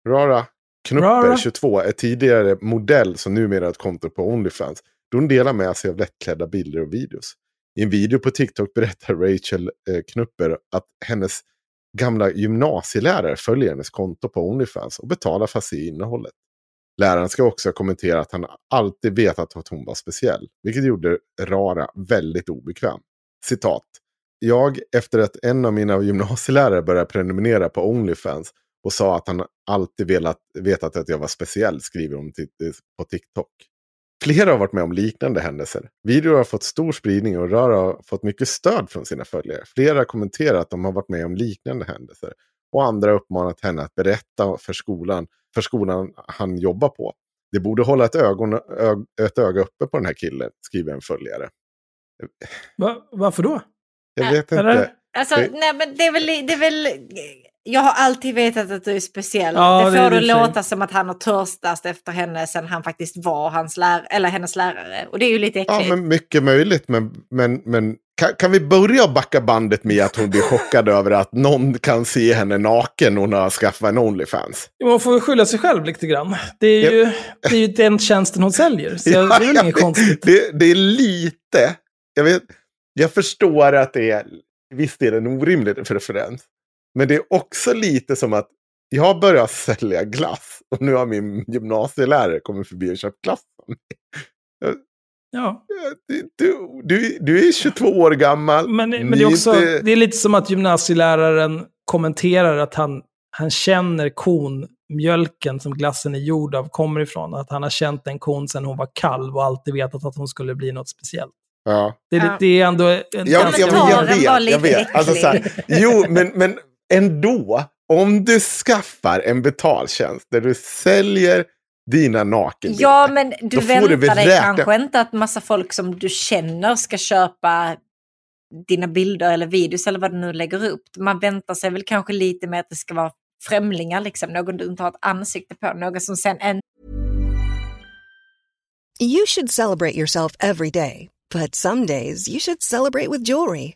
Rara Knupper, Rara. 22, är tidigare modell som numera har ett konto på Onlyfans. Då hon delar med sig av lättklädda bilder och videos. I en video på TikTok berättar Rachel eh, Knupper att hennes gamla gymnasielärare följer hennes konto på Onlyfans och betalar för att se innehållet. Läraren ska också kommentera att han alltid vetat att hon var speciell, vilket gjorde Rara väldigt obekväm. Citat. Jag, efter att en av mina gymnasielärare började prenumerera på Onlyfans och sa att han alltid velat, vetat att jag var speciell, skriver hon eh, på TikTok. Flera har varit med om liknande händelser. Videor har fått stor spridning och Rara har fått mycket stöd från sina följare. Flera har kommenterat att de har varit med om liknande händelser. Och andra har uppmanat henne att berätta för skolan, för skolan han jobbar på. Det borde hålla ett, ögon, ö, ett öga uppe på den här killen, skriver en följare. Va, varför då? Jag vet Eller? inte. Alltså, Det- nej men det är väl... Det är väl jag har alltid vetat att du är speciell. Ja, det får är det det låta som att han har törstat efter henne sen han faktiskt var hans lär eller hennes lärare. Och det är ju lite äckligt. Ja, men mycket möjligt. Men, men, men kan, kan vi börja backa bandet med att hon blir chockad över att någon kan se henne naken och hon har skaffat en Onlyfans? Jo, Man får ju skylla sig själv lite grann. Det är ju, det är ju den tjänsten hon säljer. Så Ja, det är väl inget konstigt. Det, det är lite, jag, vet, jag förstår att det är, visst är det en orimlig referens. Men det är också lite som att jag har börjat sälja glass och nu har min gymnasielärare kommit förbi och köpt glass. av mig. Ja. Du, du, du, är 22 år gammal. Men, men det är också inte- det är lite som att gymnasieläraren kommenterar att han, han känner kon, mjölken som glassen är gjord av kommer ifrån. Att han har känt den kon sedan hon var kalv och alltid vetat att hon skulle bli något speciellt. Ja. Det är, Ja. det är ändå en Jag, ganska... jag, jag, Kommentaren vet, jag vet. Alltså, så här, jo, men, men ändå. Om du skaffar en betaltjänst där du säljer dina nakenbilder. Ja, men du väntar dig kanske inte att massa folk som du känner ska köpa dina bilder eller videos eller vad du nu lägger upp. Man väntar sig väl kanske lite med att det ska vara främlingar, liksom, någon du inte har ett ansikte på, någon som sen en You should celebrate yourself every day, but some days you should celebrate with jewelry.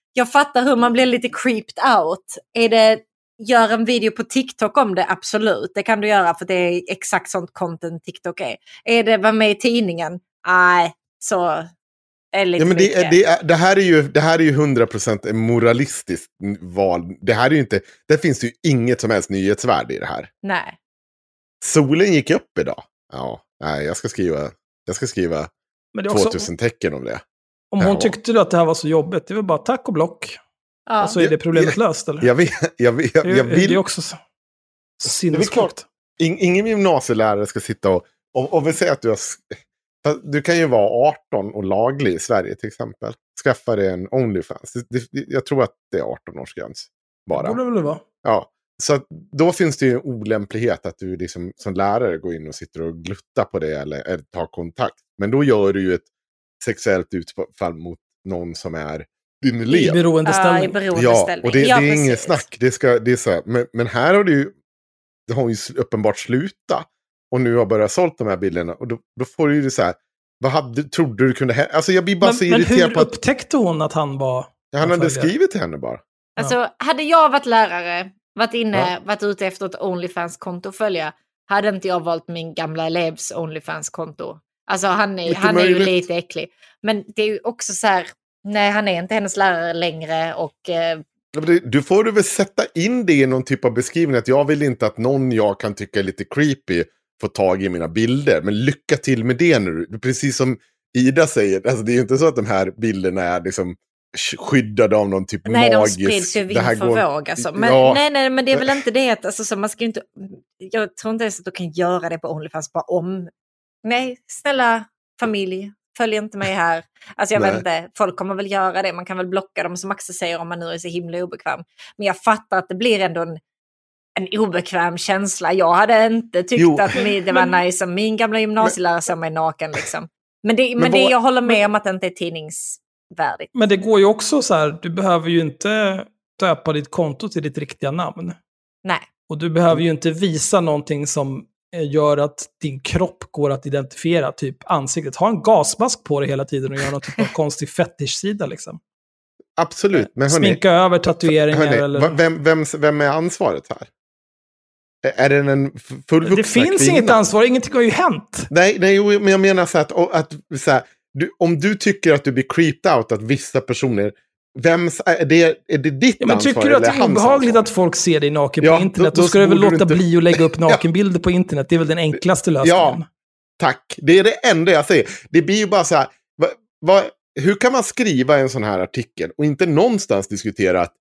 Jag fattar hur man blir lite creeped out. Är det, gör en video på TikTok om det, absolut. Det kan du göra för det är exakt sånt content TikTok är. Är det var med i tidningen? Nej, så är lite Ja, men det, det, det, här är ju, det här är ju 100% en moralistiskt val. Det här är ju inte, det finns ju inget som helst nyhetsvärde i det här. Nej. Solen gick upp idag. Ja, nej, jag ska skriva, jag ska skriva Men det är också, 2000 tecken om det. Om hon Ja. tyckte att det här var så jobbigt, det är väl bara tack och block. Ja. Och så är det problemet löst, eller? Jag, vet, jag, vet, jag, det, jag det vill... är också så, så Det är väl klart. sinnessjukt. In, ingen gymnasielärare ska sitta och... Om, om vi säger att du har... Du kan ju vara 18 och laglig i Sverige till exempel. Skaffa dig en Onlyfans. Det, det, jag tror att det är 18-årsgräns. Det Bara. borde väl vara. Ja. Så att då finns det ju en olämplighet att du liksom, som lärare går in och sitter och gluttar på det eller, eller tar kontakt. Men då gör du ju ett sexuellt utfall mot någon som är din I elev. Ja, i beroendeställning. beroendeställning. Ja, och det, Ja, det är inget precis. snack. Det, ska, det är så här. Men, men här har det ju, det har ju uppenbart slutat. Och nu har börjat sålt de här bilderna. Och då, då får du ju det så här. Vad hade, trodde du kunde hända? Alltså jag blir bara Men, så men irriterad hur på att upptäckte hon att han var... han hade följare? skrivit till henne bara. Alltså, hade jag varit lärare, varit inne, Ja. varit ute efter ett Onlyfans-konto att följa, hade inte jag valt min gamla elevs Onlyfans-konto. Alltså han är, Mycket han är ju lite äcklig. Men det är ju också så här, nej han är inte hennes lärare längre och eh, Du får du väl sätta in det i någon typ av beskrivning. Att jag vill inte att någon jag kan tycka är lite creepy får tag i mina bilder. Men lycka till med det nu. Precis som Ida säger, alltså det är ju inte så att de här bilderna är liksom sk- skyddade av någon typ nej de magisk... sprids ju vind för går- våg. Alltså. Men, Ja. nej, nej, men det är väl inte det att alltså, så man ska inte, jag tror inte ens att du kan göra det på Onlyfans bara om. Nej, snälla familj, följ inte mig här. Alltså jag vet Nej. inte, folk kommer väl göra det. Man kan väl blocka dem som Axel säger om man nu är så himla obekväm. Men jag fattar att det blir ändå en, en obekväm känsla. Jag hade inte tyckt Jo. att det var Men- nice om min gamla gymnasielärare såg mig naken. Liksom. Men, det, men, Men det, jag håller med om att det inte är tidningsvärdigt. Men det går ju också så här, du behöver ju inte döpa ditt konto till ditt riktiga namn. Nej. Och du behöver ju inte visa någonting som gör att din kropp går att identifiera, typ ansiktet. Ha en gasmask på dig hela tiden och göra någon typ av konstig fetischsida liksom. Absolut. Men hörni, Sminka över tatueringar hörni eller... vem, vem, vem är ansvaret här? Är- det en f- fullvuxna Det finns kvinna? inget ansvar, ingenting har ju hänt. Nej, nej, men jag menar så att, att så här, du, om du tycker att du blir creeped out att vissa personer, vems, är, det, är det ditt Ja, men ansvar tycker du att det är obehagligt att folk ser dig naken Ja, på internet, då- då, då ska du väl låta inte- bli att lägga upp nakenbilder på internet. Det är väl den enklaste lösningen. Ja, tack. Det är det enda jag säger. Det blir ju bara så här, va, va, hur kan man skriva en sån här artikel och inte någonstans diskutera att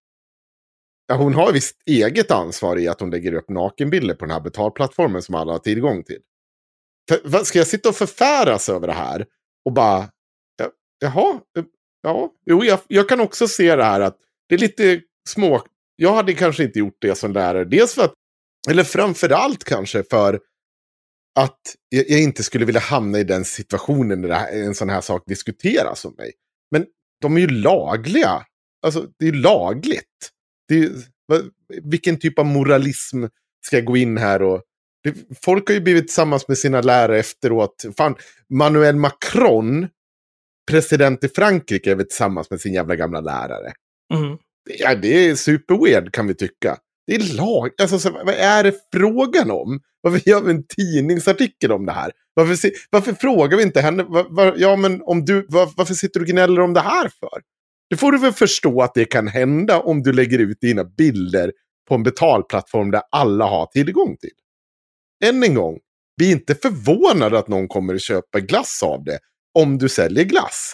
ja, hon har visst eget ansvar i att hon lägger upp nakenbilder på den här betalplattformen som alla har tillgång till. För, ska jag sitta och förfäras över det här och bara, ja, jaha, eh, ja, jo, jag, jag kan också se det här att det är lite små, jag hade kanske inte gjort det som lärare, dels för att, eller framför allt kanske för att jag, jag inte skulle vilja hamna i den situationen när här, en sån här sak diskuteras om mig. Men de är ju lagliga. Alltså, det är ju lagligt. Det är, vilken typ av moralism ska jag gå in här och... Det, folk har ju blivit tillsammans med sina lärare efteråt. Fan, Manuel Macron, president i Frankrike, är väl tillsammans med sin jävla gamla lärare. Mm. Ja, det är superweird kan vi tycka. Det är lag. Alltså, så, vad är det frågan om? Varför gör vi en tidningsartikel om det här? Varför, si- varför frågar vi inte henne? Var, var, ja, men om du, var, varför sitter du och gnäller om det här för? Det får du väl förstå att det kan hända om du lägger ut dina bilder på en betalplattform där alla har tillgång till. Än en gång, vi är inte förvånade att någon kommer att köpa glass av det om du säljer glass.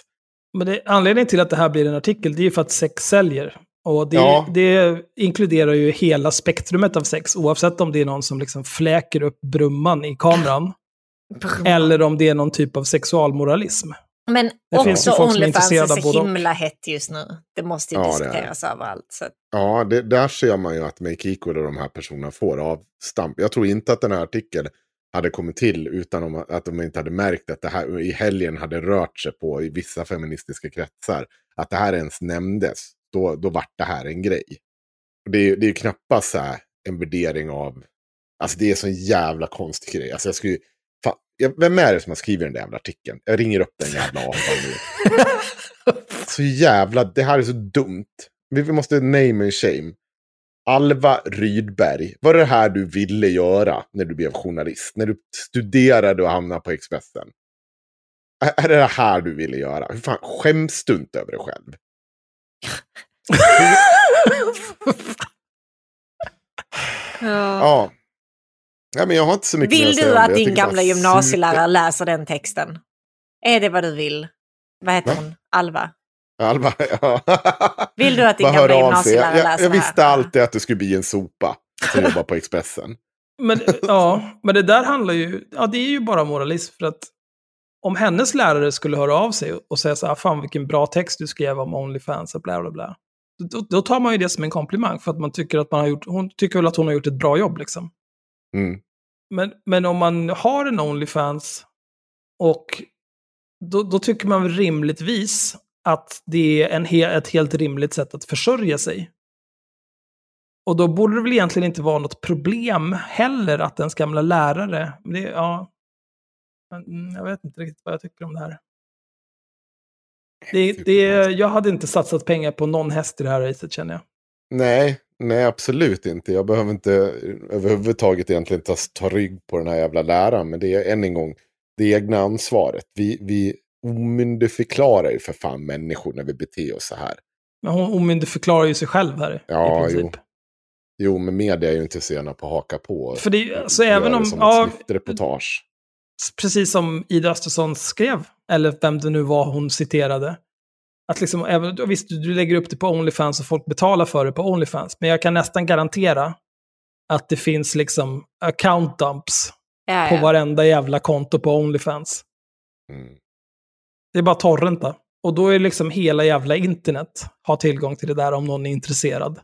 Men det, anledningen till att det här blir en artikel, det är ju för att sex säljer. Och det, Ja. det inkluderar ju hela spektrumet av sex, oavsett om det är någon som liksom fläker upp brumman i kameran, eller om det är någon typ av sexualmoralism. Men Det finns ju också folk som är Onlyfans är av så himla hett just nu. Det måste ju Ja, är diskuteras överallt. Så. Ja, det, där ser man ju att Make Equal och de här personerna får avstamp. Jag tror inte att den här artikeln hade kommit till utan att de inte hade märkt att det här i helgen hade rört sig på i vissa feministiska kretsar. Att det här ens nämndes. Då, då vart det här en grej. Och det, är- det är ju knappast så en värdering av... Alltså det är en sån jävla konstig grej. Alltså jag skulle, fan, vem är det som har skrivit den där jävla artikeln? Jag ringer upp den jävla apan nu. Så jävla, det här är så dumt. Vi, vi måste name and shame. Alva Rydberg, vad är det här du ville göra när du blev journalist? När du studerade och hamnade på Expressen? Är det det här du ville göra? Hur fan, skäms du inte över dig själv? Ja. ja men jag har inte så mycket Vill du att din gamla gymnasielärare läser den texten? Är det vad du vill? Vad heter Va? hon? Alva? Alva, ja. Vill du att din gamla hör av sig. gymnasielärare jag, läser jag det visste här? alltid att det skulle bli en sopa som jobbar på Expressen. Men, ja, men det där handlar ju, ja det är ju bara moralism för att om hennes lärare skulle höra av sig och säga så här, fan vilken bra text du skrev om Onlyfans och bla bla bla. Då, då tar man ju det som en komplimang för att man tycker att man har gjort, hon tycker väl att hon har gjort ett bra jobb liksom. Mm. Men, men om man har en Onlyfans och då, då tycker man väl rimligtvis att det är en he, ett helt rimligt sätt att försörja sig. Och då borde det väl egentligen inte vara något problem heller att ens gamla lärare, det, ja, mm, jag vet inte riktigt vad jag tycker om det här. Det, det, jag hade inte satsat pengar på någon häst i det här racet känner jag. Nej, nej absolut inte. Jag behöver inte överhuvudtaget egentligen ta, ta rygg på den här jävla läraren. Men det är än en gång det egna ansvaret. Vi, vi omyndigförklarar ju för fan människor när vi beter oss så här. Men hon omyndigförklarar ju sig själv här. Ja, i princip. jo. Jo, men media är ju inte sena på att haka på. För det alltså, även om- Som ja, ett snyftreportage. precis som Ida Östersson skrev, eller vem det nu var hon citerade. Att liksom, även, visst, du lägger upp det på Onlyfans och folk betalar för det på Onlyfans, men jag kan nästan garantera att det finns liksom account dumps Ja, på ja. varenda jävla konto på Onlyfans. Mm. Det är bara torrenta. Och då är liksom hela jävla internet har tillgång till det där om någon är intresserad.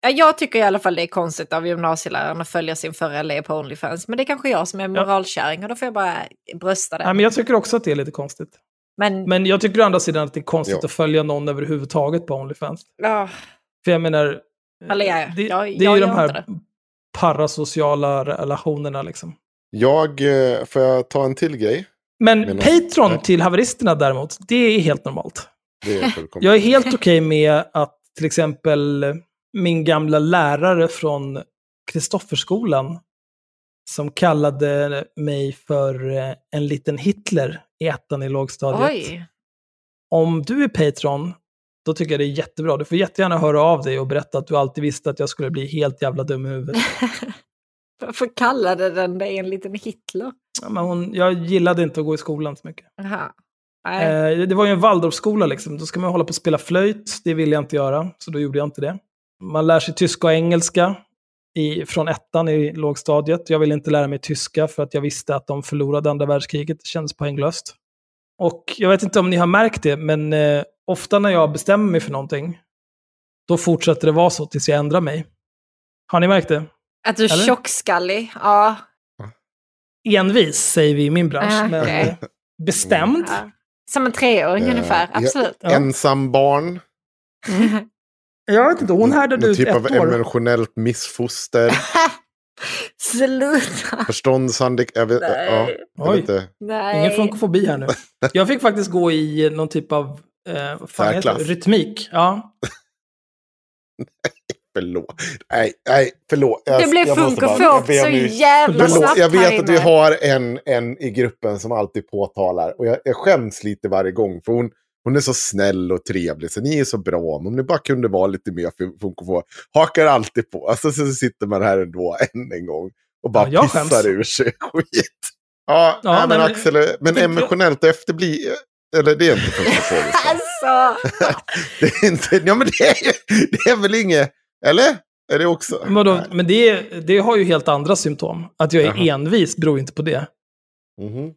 Ja, Jag tycker i alla fall det är konstigt av gymnasieläraren att följa sin förra elev på Onlyfans. Men det är kanske jag som är moralkärring och då får jag bara brösta det. Nej, men jag tycker också att det är lite konstigt. Men, Men jag tycker å andra sidan att det är konstigt Ja. att följa någon överhuvudtaget på Onlyfans. ja, För jag menar, Eller ja, det, jag- det är jag ju de här parasociala relationerna liksom. Jag, eh, får jag ta en till grej? Men Men- Patreon Ja. till haveristerna däremot, det är helt normalt. Det är. Jag är helt okej med att till exempel min gamla lärare från Kristofferskolan som kallade mig för eh, en liten Hitler i ettan i lågstadiet. oj. Om du är Patreon, då tycker jag det är jättebra. Du får jättegärna höra av dig och berätta att du alltid visste att jag skulle bli helt jävla dum i huvudet. Varför kallade den dig en liten Hitler? Ja, Men hon, jag gillade inte att gå i skolan så mycket. Nej. Eh, det var ju en Waldorfskola liksom. Då ska man hålla på och spela flöjt. Det ville jag inte göra, så då gjorde jag inte det. Man lär sig tyska och engelska i, från ettan i lågstadiet. Jag ville inte lära mig tyska för att jag visste att de förlorade andra världskriget. Det kändes poänglöst. Och jag vet inte om ni har märkt det, men eh, ofta när jag bestämmer mig för någonting, då fortsätter det vara så tills jag ändrar mig. Har ni märkt det? Att du är tjockskallig? Ja. Envis, säger vi i min bransch. Ah, men bestämd. ja. Som en treåring Eh, ungefär, absolut. Ja. Ensam barn. Jag vet inte, hon härdade ut typ av ett år. emotionellt missfoster. Sluta! Förståndshandikapp. Jag vet, Nej. ja, jag vet inte. Nej. Ingen funkofobi här nu. Jag fick faktiskt gå i någon typ av eh, vad fan heter det? Särklass. rytmik. Ja. Förlåt. Nej, nej, förlåt. Jag, Det blev jag måste funk och bara- jag fåk ber så jävla Förlåt, snabbt jag vet att vi har en, en i gruppen som alltid påtalar. Och jag, jag skäms lite varje gång. För hon, hon är så snäll och trevlig. Så ni är så bra. Men om ni bara kunde vara lite mer fun- funk och få. Hakar alltid på. Alltså så sitter man här ändå än en gång. Och bara Ja, pissar skäms. ur sig skit. Ja, Ja, nej, men men- Axel, men det- emotionellt efterbli... Eller det är inte funk och fågelskap. Alltså, Det är inte... Ja, men det är, det är väl inget... Eller? Är det också? Men, Nej. men det, det har ju helt andra symptom. Att jag är Jaha. envis beror inte på det. Mhm.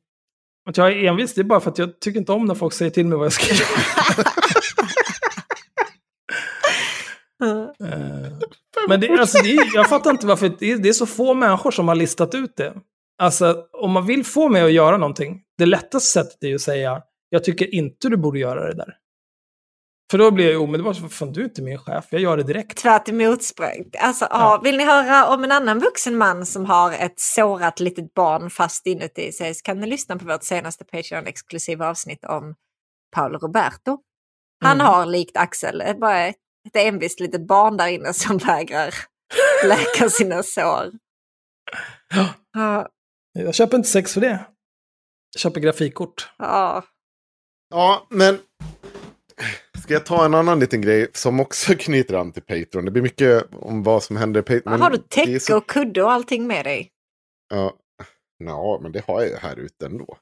Att jag är envis, det är bara för att jag tycker inte om när folk säger till mig vad jag ska göra. Eh, Men det, alltså, det, är- jag fattar inte varför det är, det är så få människor som har listat ut det. Alltså, om man vill få mig att göra någonting, det lättaste sättet är ju att säga, jag tycker inte du borde göra det där. För då blir jag ju omedelbart, så, fan du är inte min chef, jag gör det direkt. tvärt emot språng. Alltså, ja. Vill ni höra om en annan vuxen man som har ett sårat litet barn fast inuti sig så kan ni lyssna på vårt senaste Patreon-exklusiva avsnitt om Paolo Roberto. Han Mm. har likt Axel ett- bara ett ett envist litet barn där inne som vägrar läka sina sår. Ja, Jag köper inte sex för det. Jag köper grafikkort. ja. Ja, men... Ska jag ta en annan liten grej som också knyter an till Patreon? Det blir mycket om vad som händer i Patreon. har du täcke så- och kudde och allting med dig? Ja, ja, men det har jag ju här ute ändå.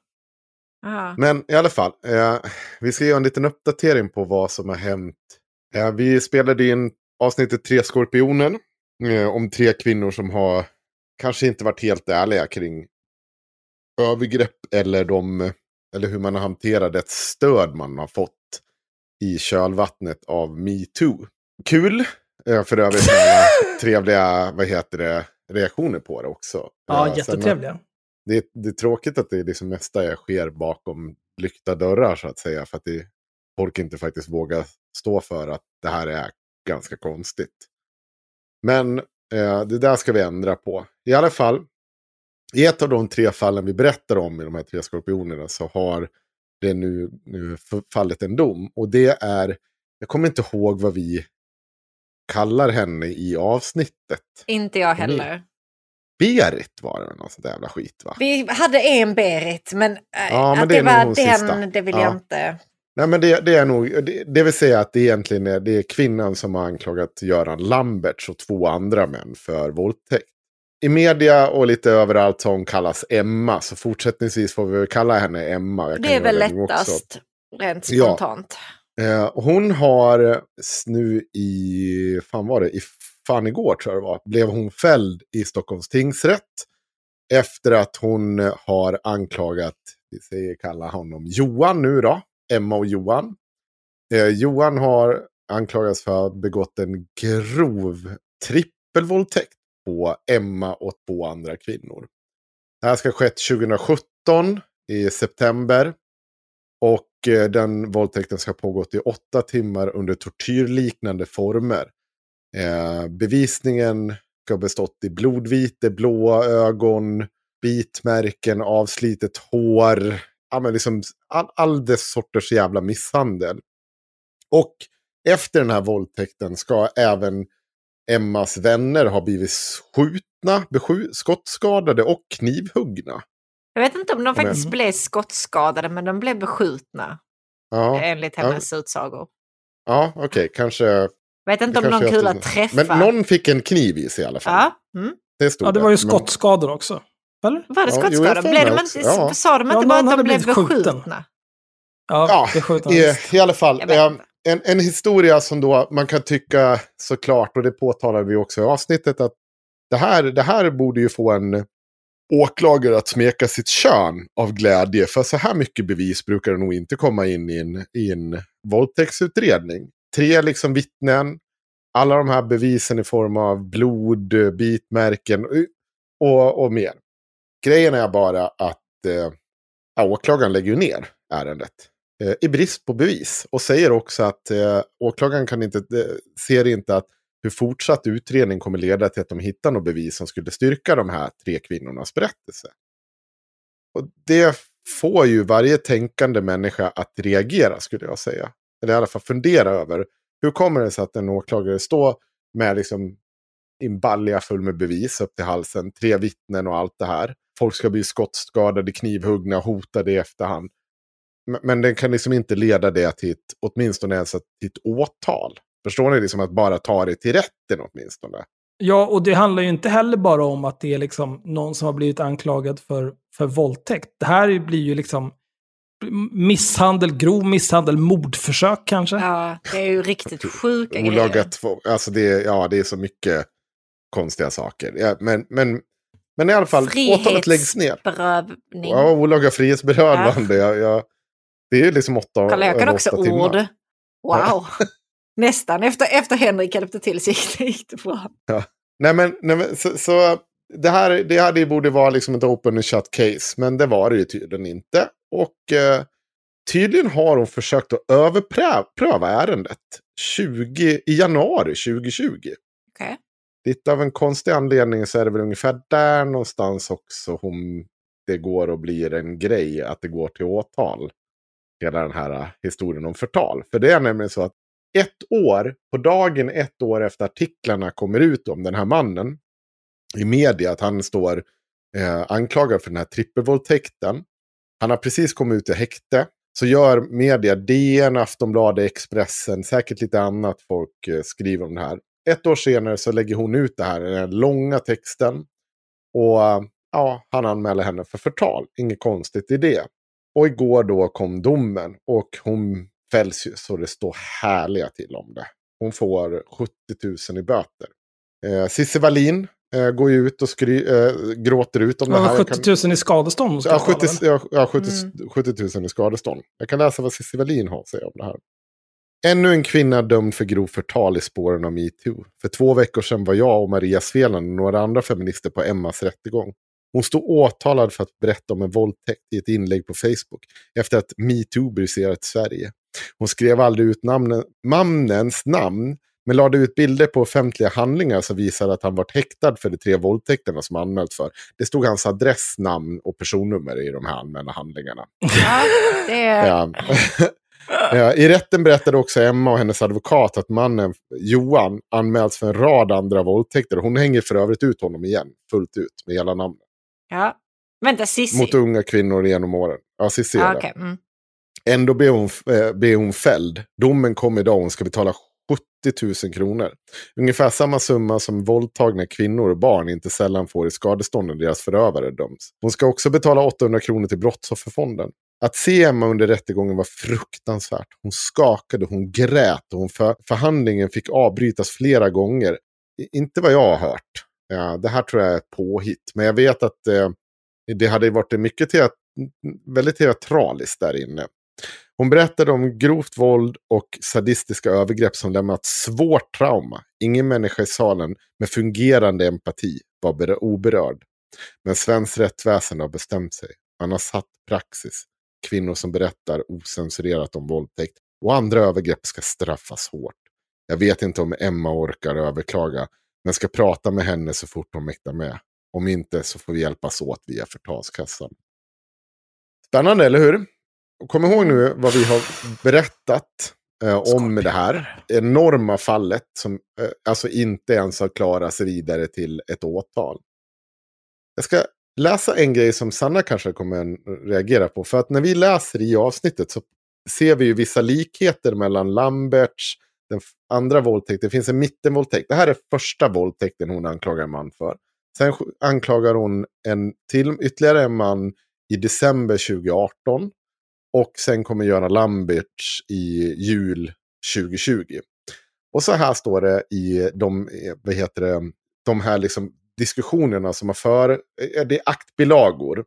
Ja. Men i alla fall, eh, vi ska göra en liten uppdatering på vad som har hänt. Eh, vi spelade in avsnittet Tre Skorpionen. Eh, om tre kvinnor som har kanske inte varit helt ärliga kring övergrepp eller, de, eller hur man har hanterat ett stöd man har fått i kölvattnet av metoo. Kul, eh, för övrigt trevliga vad heter det, reaktioner på det också. Ja, Eh, jättetrevliga. det, är- det är tråkigt att det är liksom mesta sker bakom lyckta dörrar så att säga. För att det, folk inte faktiskt vågar stå för att det här är ganska konstigt. Men eh, det där ska vi ändra på. I alla fall, i ett av de tre fallen vi berättar om i de här tre skorpionerna så har det nu, nu fallit en dom. Och det är, jag kommer inte ihåg vad vi kallar henne i avsnittet. Inte jag heller. Berit var det, någon sån där jävla skit va? Vi hade en Berit, men, äh, Ja, men att det det, var den, sista. det vill Ja. jag inte. Nej, men det, det är nog, det, det vill säga att det egentligen är, det är kvinnan som har anklagat Göran Lamberts och två andra män för våldtäkt. I media och lite överallt har hon kallas Emma, så fortsättningsvis får vi väl kalla henne Emma. Det är väl nu också. lättast, rent Ja. spontant. Eh, hon har nu i, fan var det, i fan igår tror jag det var, blev hon fälld i Stockholms tingsrätt. Efter att hon har anklagat, vi säger kalla honom Johan nu då, Emma och Johan. Eh, Johan har anklagats för att ha begått en grov trippelvåldtäkt på Emma och två andra kvinnor. Det här ska ha skett 2017 i september. Och eh, den våldtäkten ska ha pågått i åtta timmar under tortyrliknande former. Eh, bevisningen ska ha bestått i blodvite, blåa ögon, bitmärken, avslitet hår. Ja, men liksom all, all dess sorters jävla misshandel. Och efter den här våldtäkten ska även Emmas vänner ha blivit skjutna, besju- skottskadade och knivhuggna. Jag vet inte om de Men- faktiskt blev skottskadade, men de blev beskjutna Ja, enligt ja. hennes utsagor. ja okej, kanske Jag vet inte om någon kanske kula träffar. Men någon fick en kniv i sig i alla fall. Ja, mm. Det stod Ja, det var ju Men- skottskador också. Eller? Var det Ja, jo, skottskador? får blev de inte, ja. Sa de Ja, inte bara att de blev beskjutna? Ja, Ja, I, I alla fall, Jag vet eh, inte en, en historia som då man kan tycka såklart, och det påtalade vi också i avsnittet, att det här, det här borde ju få en åklagare att smeka sitt kön av glädje. För så här mycket bevis brukar det nog inte komma in i en, i en våldtäktsutredning. Tre liksom vittnen, alla de här bevisen i form av blod, bitmärken och, och mer. Grejen är bara att eh, åklagaren lägger ner ärendet eh, i brist på bevis. Och säger också att eh, åklagaren kan inte, eh, ser inte att hur fortsatt utredning kommer leda till att de hittar något bevis som skulle styrka de här tre kvinnornas berättelse. Och det får ju varje tänkande människa att reagera skulle jag säga. Eller i alla fall fundera över hur kommer det sig att en åklagare står med liksom en balja full med bevis upp till halsen. Tre vittnen och allt det här. Folk ska bli skottskadade, knivhuggna, hotade i efterhand. Men, den kan liksom inte leda det till ett, åtminstone ens till ett åtal. Förstår ni? Liksom att bara ta det till rätten åtminstone. Ja, och det handlar ju inte heller bara om att det är liksom någon som har blivit anklagad för, för våldtäkt. Det här blir ju liksom misshandel, grov misshandel, mordförsök kanske. Ja, det är ju riktigt sjuka grejer. Olaga alltså det, är- ja, det är så mycket konstiga saker. Ja, men, men, men i alla fall, åtalet läggs ner. Frihetsberövning. Ja, olaga frihetsberövande. Ja. Jag, det är liksom åtta, Karl jag kan också åtta timmar. ord. Wow. Nästan. Efter, efter Henrik hjälpte till så gick det, gick det bra. Nej men, nej, men så, så det här det hade ju borde vara liksom ett open and shut case. Men det var det ju tydligen inte. Och eh, tydligen har hon försökt att överpröva ärendet 20, i januari 2020. Okej. Lite av en konstig anledning så är det väl ungefär där någonstans också hon, det går och blir en grej att det går till åtal. Hela den här äh, historien om förtal. För det är nämligen så att ett år, på dagen ett år efter artiklarna kommer ut om den här mannen i media, att han står eh, anklagad för den här trippelvåldtäkten. Han har precis kommit ut i häkte. Så gör media, DN, Aftonbladet, Expressen, säkert lite annat folk eh, skriver om det här. Ett år senare så lägger hon ut det här, den här långa texten. Och ja, han anmäler henne för förtal. Inget konstigt i det. Och igår då kom domen och hon fälls ju så det står härliga till om det. Hon får 70 000 i böter. Eh, Cissi Wallin eh, går ju ut och skry, eh, gråter ut om det Ja, här. Jag 70 000 i skadestånd. Ja, betala, 70, väl? ja, ja 70, Mm. 70 000 i skadestånd. Jag kan läsa vad Cissi Wallin har att säga om det här. Ännu en kvinna dömd för grov förtal i spåren av metoo. För två veckor sedan var jag och Maria Sveland och några andra feminister på Emmas rättegång. Hon stod åtalad för att berätta om en våldtäkt i ett inlägg på Facebook efter att metoo briserat Sverige. Hon skrev aldrig ut namnen, mannens namn men lade ut bilder på offentliga handlingar som visade att han varit häktad för de tre våldtäkterna som anmält för. Det stod hans adress, namn och personnummer i de här anmälda handlingarna. Ja, det är... Ja. Ja, I rätten berättade också Emma och hennes advokat att mannen Johan anmälts för en rad andra våldtäkter. Hon hänger för övrigt ut honom igen, fullt ut, med hela namnet. Ja. Vänta, Cissi. Mot unga kvinnor genom åren. Ja, Cissi det. okej. Mm. Ändå blev hon, eh, blev hon fälld. Domen kom idag och hon ska betala 70 000 kronor. Ungefär samma summa som våldtagna kvinnor och barn inte sällan får i skadestånd när deras förövare döms. Hon ska också betala 800 kronor till Brottsofferfonden. Att se Emma under rättegången var fruktansvärt. Hon skakade, hon grät och hon för, förhandlingen fick avbrytas flera gånger. Inte vad jag har hört. Ja, det här tror jag är ett påhitt. Men jag vet att eh, det hade varit mycket teat väldigt teatraliskt där inne. Hon berättade om grovt våld och sadistiska övergrepp som lämnat svårt trauma. Ingen människa i salen med fungerande empati var oberörd. Men svenskt rättsväsende har bestämt sig. Man har satt praxis. Kvinnor som berättar osensurerat om våldtäkt och andra övergrepp ska straffas hårt. Jag vet inte om Emma orkar överklaga, men ska prata med henne så fort hon mäktar med. Om inte så får vi hjälpas åt via förtalskassan. Spännande, eller hur? Kom ihåg nu vad vi har berättat eh, om det här enorma fallet som eh, alltså inte ens har klarat sig vidare till ett åtal. Jag ska läsa en grej som Sanna kanske kommer reagera på. För att när vi läser i avsnittet så ser vi ju vissa likheter mellan Lamberts, den andra våldtäkten. Det finns en mittenvåldtäkt. Det här är första våldtäkten hon anklagar en man för. Sen anklagar hon en till, ytterligare en man i december 2018. Och sen kommer Göran Lamberts i jul 2020. Och så här står det i de, eh, vad heter det, de här liksom diskussionerna som har för, eh, det är aktbilagor.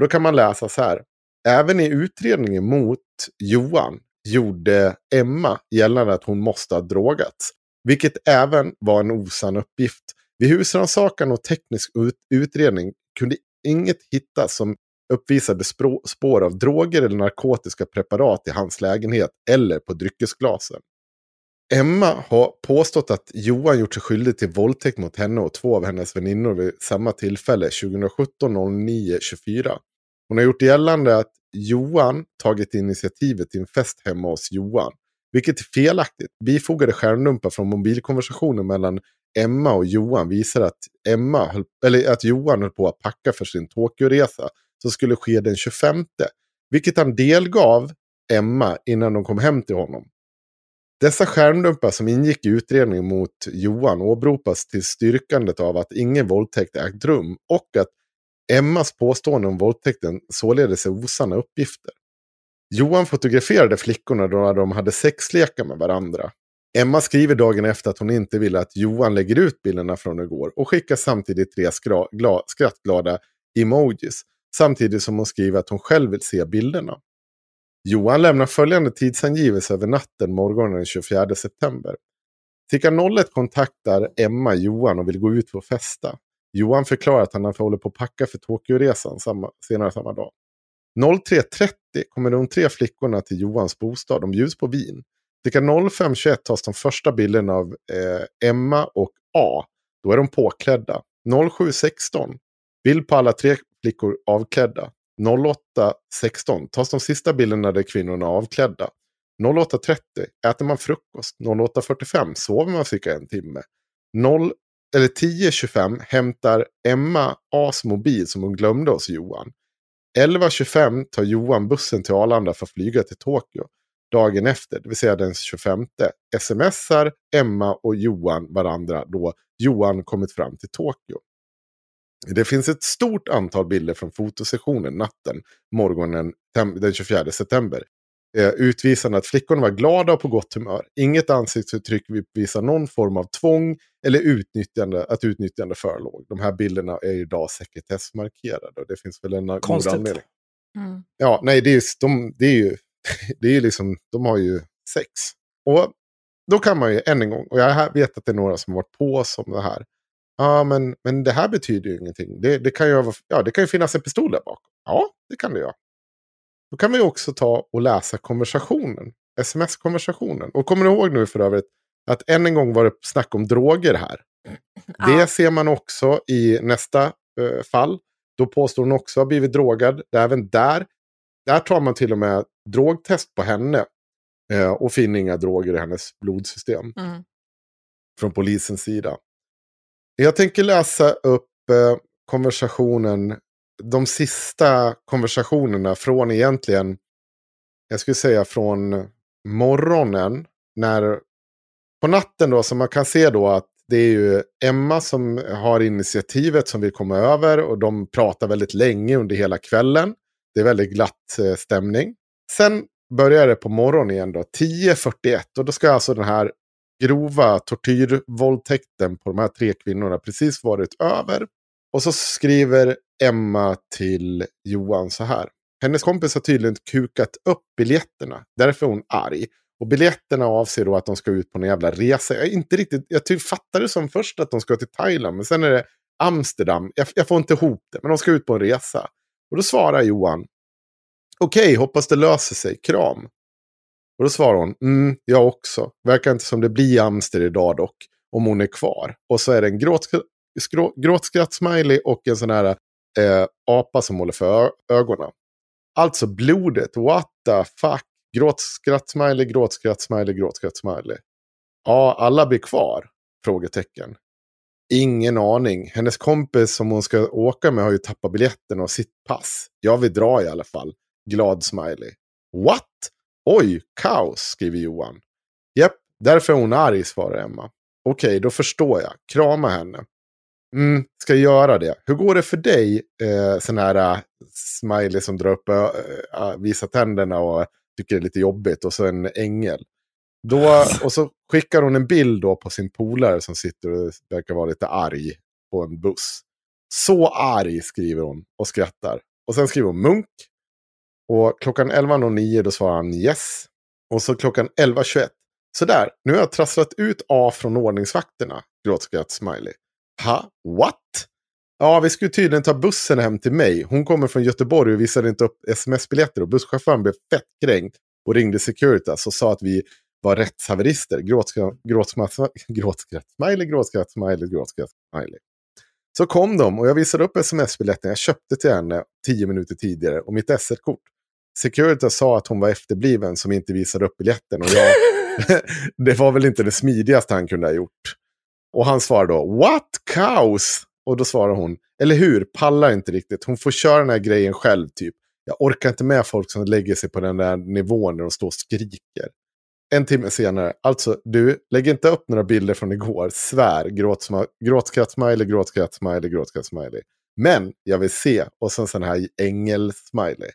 Då kan man läsa så här. Även i utredningen mot Johan gjorde Emma gällande att hon måste ha drogats. Vilket även var en osann uppgift. Vid husrannsakan och teknisk ut utredning kunde inget hittas som uppvisade spår av droger eller narkotiska preparat i hans lägenhet eller på dryckesglasen. Emma har påstått att Johan gjort sig skyldig till våldtäkt mot henne och två av hennes väninnor vid samma tillfälle 2017 09 24. Hon har gjort gällande att Johan tagit initiativet till en fest hemma hos Johan. vilket är felaktigt. Bifogade skärmdumpar från mobilkonversationen mellan Emma och Johan visar att, Emma höll, eller att Johan höll på att packa för sin Tokyo-resa som skulle ske den 25. Vilket han delgav Emma innan de kom hem till honom. Dessa skärmdumpar som ingick i utredningen mot Johan åberopas till styrkandet av att ingen våldtäkt ägt rum och att Emmas påstående om våldtäkten således är osanna uppgifter. Johan fotograferade flickorna då de hade sexlekar med varandra. Emma skriver dagen efter att hon inte vill att Johan lägger ut bilderna från igår och skickar samtidigt tre skra- gla- skrattglada emojis. Samtidigt som hon skriver att hon själv vill se bilderna. Johan lämnar följande tidsangivelse över natten morgonen den 24 september. Cirka 01 kontaktar Emma Johan och vill gå ut och festa. Johan förklarar att han håller på att packa för Tokyoresan samma, senare samma dag. 03.30 kommer de tre flickorna till Johans bostad. De bjuds på vin. Cirka 05.21 tas de första bilderna av eh, Emma och A. Då är de påklädda. 07.16 bild på alla tre flickor avklädda. 08.16 tas de sista bilderna där kvinnorna är avklädda. 08.30 äter man frukost. 08.45 sover man cirka en timme eller 10.25 hämtar Emma As mobil som hon glömde hos Johan. 11.25 tar Johan bussen till Arlanda för att flyga till Tokyo. Dagen efter, det vill säga den 25, smsar Emma och Johan varandra då Johan kommit fram till Tokyo. Det finns ett stort antal bilder från fotosessionen natten, morgonen den 24 september. Eh, utvisande att flickorna var glada och på gott humör. Inget ansiktsuttryck visar någon form av tvång eller utnyttjande, att utnyttjande förelåg. De här bilderna är idag sekretessmarkerade och det finns väl en god Konstigt. anledning. Mm. Ja, nej, det är ju, de, det är ju, det är ju liksom, de har ju sex. Och då kan man ju än en gång, och jag vet att det är några som har varit på oss om det här. Ja, men, men det här betyder ju ingenting. Det, det, kan ju, vara- ja, det kan ju finnas en pistol där bakom. Ja, det kan det göra. Då kan vi också ta och läsa konversationen. Sms-konversationen. Och kommer du ihåg nu för övrigt att än en gång var det snack om droger här. Det Ja. ser man också i nästa eh, fall. Då påstår hon också ha blivit drogad. Även där, där tar man till och med drogtest på henne. Eh, och finner inga droger i hennes blodsystem. Mm. Från polisens sida. Jag tänker läsa upp eh, konversationen. De sista konversationerna från egentligen. Jag skulle säga från morgonen. När på natten då, så man kan se då att det är ju Emma som har initiativet som vill komma över och de pratar väldigt länge under hela kvällen. Det är väldigt glatt eh, stämning. Sen börjar det på morgonen igen då, 10.41 och då ska alltså den här grova tortyrvåldtäkten på de här tre kvinnorna precis varit över. Och så skriver Emma till Johan så här. Hennes kompis har tydligen kukat upp biljetterna. Därför är hon arg. Och biljetterna avser då att de ska ut på en jävla resa. Jag, inte riktigt, jag typ fattade som först att de ska till Thailand. Men sen är det Amsterdam. Jag, jag får inte ihop det. Men de ska ut på en resa. Och då svarar Johan. Okej, hoppas det löser sig. Kram. Och då svarar hon. Mm, jag också. Verkar inte som det blir Amster idag dock. Om hon är kvar. Och så är det en gråt gråtskratt-smiley och en sån här eh, apa som håller för ögonen. Alltså blodet. What the fuck. Gråtskratt-smiley, gråtskratt-smiley, gråtskratt-smiley. Ja, alla blir kvar? Frågetecken. Ingen aning. Hennes kompis som hon ska åka med har ju tappat biljetten och sitt pass. Jag vill dra i alla fall. Glad smiley. What? Oj, kaos, skriver Johan. Japp, därför är hon arg, svarar Emma. Okej, då förstår jag. Krama henne. Mm, ska göra det. Hur går det för dig, eh, sån här eh, smiley som drar upp, eh, eh, visar tänderna och tycker det är lite jobbigt och så en ängel. Då, och så skickar hon en bild då på sin polare som sitter och verkar vara lite arg på en buss. Så arg skriver hon och skrattar. Och sen skriver hon munk. Och klockan 11.09 då svarar han yes. Och så klockan 11.21. Sådär, nu har jag trasslat ut A från ordningsvakterna. Gråtskratt smiley. Ha, what? Ja, vi skulle tydligen ta bussen hem till mig. Hon kommer från Göteborg och visade inte upp sms-biljetter. Och busschauffören blev fett kränkt och ringde Securitas och sa att vi var rättshaverister. Gråtskratt, gråtskratt, smiley, gråtskratt, smiley, gråtskratt, smiley. Så kom de och jag visade upp sms-biljetten jag köpte till henne tio minuter tidigare och mitt SL-kort. Securitas sa att hon var efterbliven som inte visade upp biljetten. Och jag, det var väl inte det smidigaste han kunde ha gjort. Och han svarar då, what kaos? Och då svarar hon, eller hur, pallar inte riktigt. Hon får köra den här grejen själv typ. Jag orkar inte med folk som lägger sig på den där nivån när de står och skriker. En timme senare, alltså du, lägg inte upp några bilder från igår, svär, gråtskratt-smiley, gråtskratt-smiley, gråtskratt-smiley. Men jag vill se, och sen sån här ängel-smiley.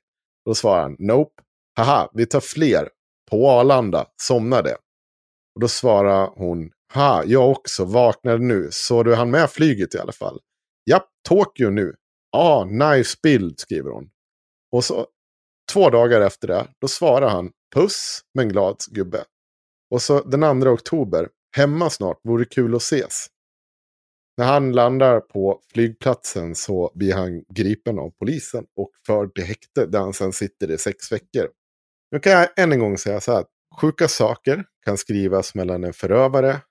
Då svarar han, nope, haha, vi tar fler, på Arlanda, somnade. Och då svarar hon, ha, jag också, vaknade nu, så du han med flyget i alla fall? Japp, Tokyo nu. Ah, nice bild, skriver hon. Och så två dagar efter det, då svarar han puss men glad gubbe. Och så den 2 oktober, hemma snart, vore kul att ses. När han landar på flygplatsen så blir han gripen av polisen och förd till häkte där han sedan sitter i sex veckor. Nu kan jag än en gång säga så här, sjuka saker kan skrivas mellan en förövare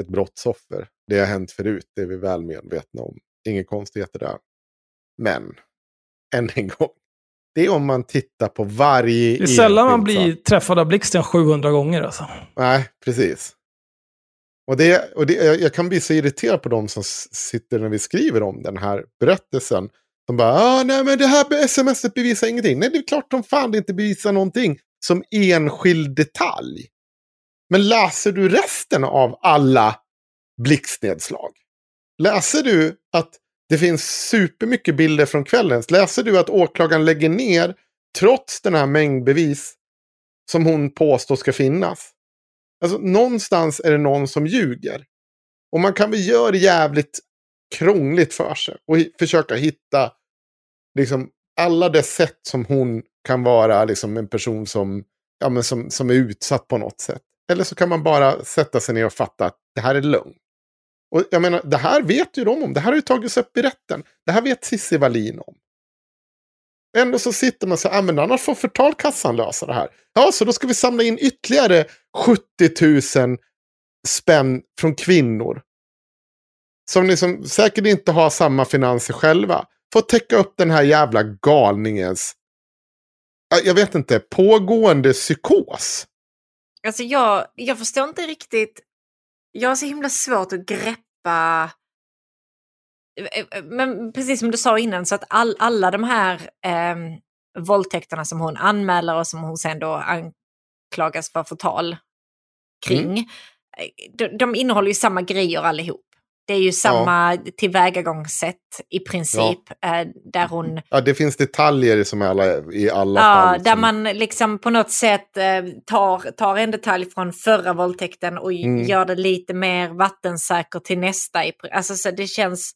ett brottsoffer. Det har hänt förut, det är vi väl medvetna om. Inga konstigheter där. Men, än en gång, det är om man tittar på varje... Det är sällan man blir träffad av blixten 700 gånger alltså. Nej, precis. Och, det, och det, jag kan bli så irriterad på de som sitter när vi skriver om den här berättelsen. De bara, ah, nej men det här smset bevisar ingenting. Nej, det är klart de fan inte bevisar någonting som enskild detalj. Men läser du resten av alla blixtnedslag? Läser du att det finns supermycket bilder från kvällens. Läser du att åklagaren lägger ner trots den här mängdbevis som hon påstår ska finnas? Alltså någonstans är det någon som ljuger. Och man kan väl göra det jävligt krångligt för sig. Och försöka hitta liksom alla de sätt som hon kan vara liksom en person som, ja, men som, som är utsatt på något sätt. Eller så kan man bara sätta sig ner och fatta att det här är lögn. Och jag menar, det här vet ju de om. Det här har ju tagits upp i rätten. Det här vet Cissi Wallin om. Ändå så sitter man så här, ah, men annars får förtalkassan lösa det här. Ja, så då ska vi samla in ytterligare 70 000 spänn från kvinnor. Som liksom säkert inte har samma finanser själva. För att täcka upp den här jävla galningens, jag vet inte, pågående psykos. Alltså jag, jag förstår inte riktigt jag har så himla svårt att greppa eh, eh, men precis som du sa innan, så att all, alla de här eh, våldtäkterna som hon anmäler och som hon sen då anklagas för förtal kring, mm. De, de innehåller ju samma grejer allihop. Det är ju samma ja. tillvägagångssätt i princip. Ja. Eh, där hon... Ja, det finns detaljer som alla, i alla ja, fall. Ja, där man liksom på något sätt eh, tar, tar en detalj från förra våldtäkten och mm. gör det lite mer vattensäkert till nästa. Alltså så det känns...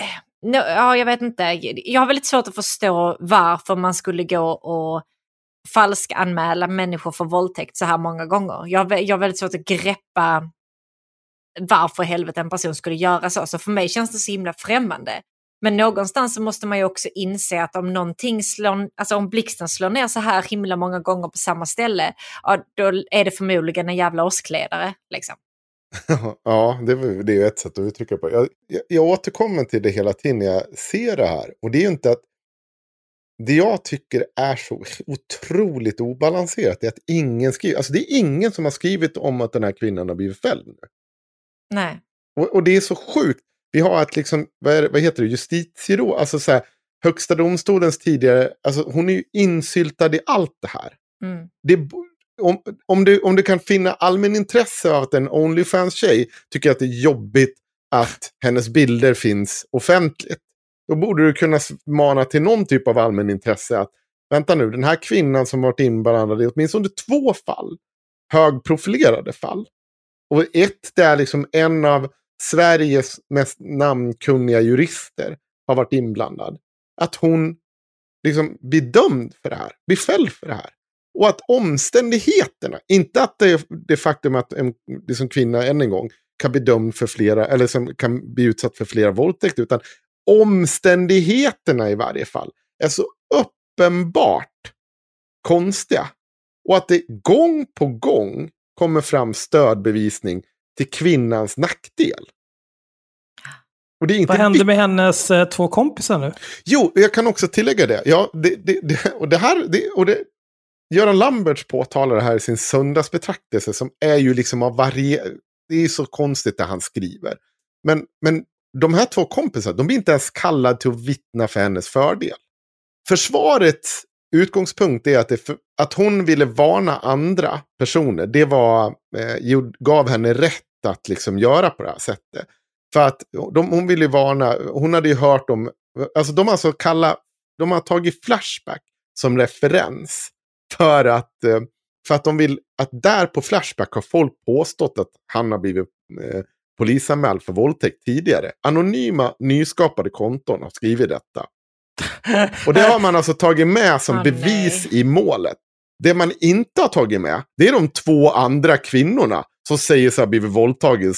Eh, no, ja, jag vet inte. Jag har väldigt svårt att förstå varför man skulle gå och falskanmäla människor för våldtäkt så här många gånger. Jag, jag har väldigt svårt att greppa varför helvete en person skulle göra så. Så för mig känns det så himla främmande. Men någonstans så måste man ju också inse att om någonting slår, alltså om blixten slår ner så här himla många gånger på samma ställe, ja, då är det förmodligen en jävla åskledare. Liksom. ja, det, det är ju ett sätt att uttrycka på. Jag, jag, jag återkommer till det hela tiden när jag ser det här. Och det är ju inte att det jag tycker är så otroligt obalanserat är att ingen skriver. Alltså det är ingen som har skrivit om att den här kvinnan har blivit fälld. Nej. Och, och, det är så sjukt. Vi har ett, liksom, vad, är, vad heter det, justitieråd, alltså så här, högsta domstolens tidigare, alltså hon är ju insyltad i allt det här. Mm. Det, om, om, du, om du kan finna allmänintresse av att en Onlyfans-tjej tycker att det är jobbigt att hennes bilder finns offentligt. Då borde du kunna mana till någon typ av allmänintresse att vänta nu, den här kvinnan som varit inblandad i åtminstone två fall, högprofilerade fall, och ett, det är liksom en av Sveriges mest namnkunniga jurister har varit inblandad. Att hon liksom blir dömd för det här, blir fälld för det här. Och att omständigheterna, inte att det, det faktum att en liksom kvinna än en gång kan bli dömd för flera, eller som kan bli utsatt för flera våldtäkter, utan omständigheterna i varje fall är så uppenbart konstiga. Och att det gång på gång kommer fram stödbevisning till kvinnans nackdel. Och det är inte Vad hände vik- med hennes eh, två kompisar nu? Jo, jag kan också tillägga det. Ja, det, det, det och det här, det, och det, Göran Lamberts påtalar det här i sin söndagsbetraktelse som är ju liksom av varje... Det är ju så konstigt det han skriver. Men, men de här två kompisarna, de blir inte ens kallade till att vittna för hennes fördel. Försvarets utgångspunkt är att, det för, att hon ville varna andra personer. Det var, eh, gav henne rätt att liksom göra på det här sättet. För att de, hon ville varna, hon hade ju hört om, alltså de har alltså kalla, de har tagit Flashback som referens. För att, eh, för att de vill, att där på Flashback har folk påstått att han har blivit eh, polisanmäld för våldtäkt tidigare. Anonyma nyskapade konton har skrivit detta. Och det har man alltså tagit med som Åh, bevis nej. i målet. Det man inte har tagit med, det är de två andra kvinnorna som säger sig ha blivit våldtagen,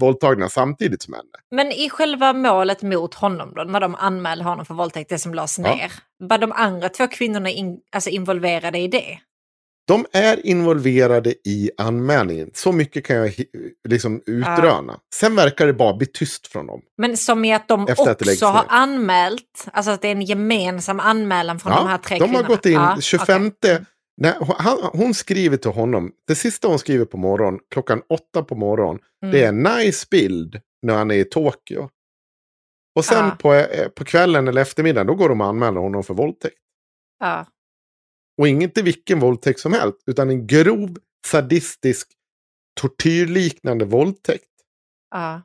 våldtagna samtidigt som henne. Men i själva målet mot honom då, när de anmälde honom för våldtäkt, det som lades Ja. ner, var de andra två kvinnorna in, alltså involverade i det? De är involverade i anmälningen. Så mycket kan jag liksom utröna. Sen verkar det bara bli tyst från dem. Men som i att de Efter att också har ner. anmält, alltså att det är en gemensam anmälan från de här tre de kvinnorna? har gått in Ja, 25... okej. Nej, hon- han, hon skriver till honom, det sista hon skriver på morgonen, klockan åtta på morgonen, Mm. det är en nice bild när han är i Tokyo. Och sen Ja. på, eh, på kvällen eller eftermiddagen, då går de och anmäler honom för våldtäkt. Ja. Och inte vilken våldtäkt som helst, utan en grov, sadistisk, tortyrliknande våldtäkt. Ja.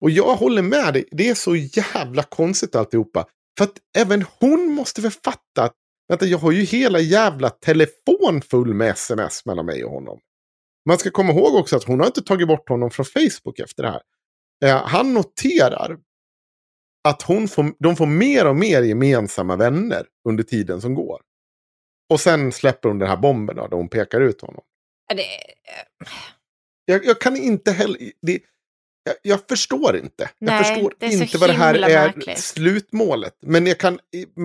Och jag håller med dig, det är så jävla konstigt alltihopa. För att även hon måste väl fatta att vänta, jag har ju hela jävla telefon full med sms mellan mig och honom. Man ska komma ihåg också att hon har inte tagit bort honom från Facebook efter det här. Eh, han noterar att hon får, de får mer och mer gemensamma vänner under tiden som går. Och sen släpper hon den här bomben då, där hon pekar ut honom. Det, Jag, jag kan inte heller... Det, jag, jag förstår inte. Nej, jag förstår inte vad det här är märkligt. slutmålet. Men jag kan,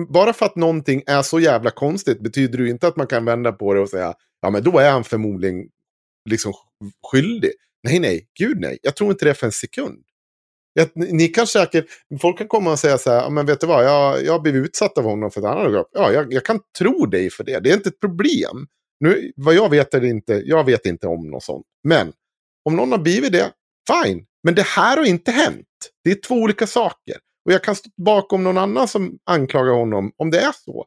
bara för att någonting är så jävla konstigt betyder det ju inte att man kan vända på det och säga ja men då är han förmodligen liksom skyldig. Nej, nej, gud nej. Jag tror inte det för en sekund. Jag, ni ni kan säkert, folk kan komma och säga så här, men vet du vad, jag, jag har blivit utsatt av honom för ett annat grupp. Ja, jag, jag kan tro dig för det. Det är inte ett problem. Nu, vad jag vet är det inte, jag vet inte om något sånt. Men om någon har blivit det, fine. Men det här har inte hänt. Det är två olika saker. Och jag kan stå bakom någon annan som anklagar honom om det är så.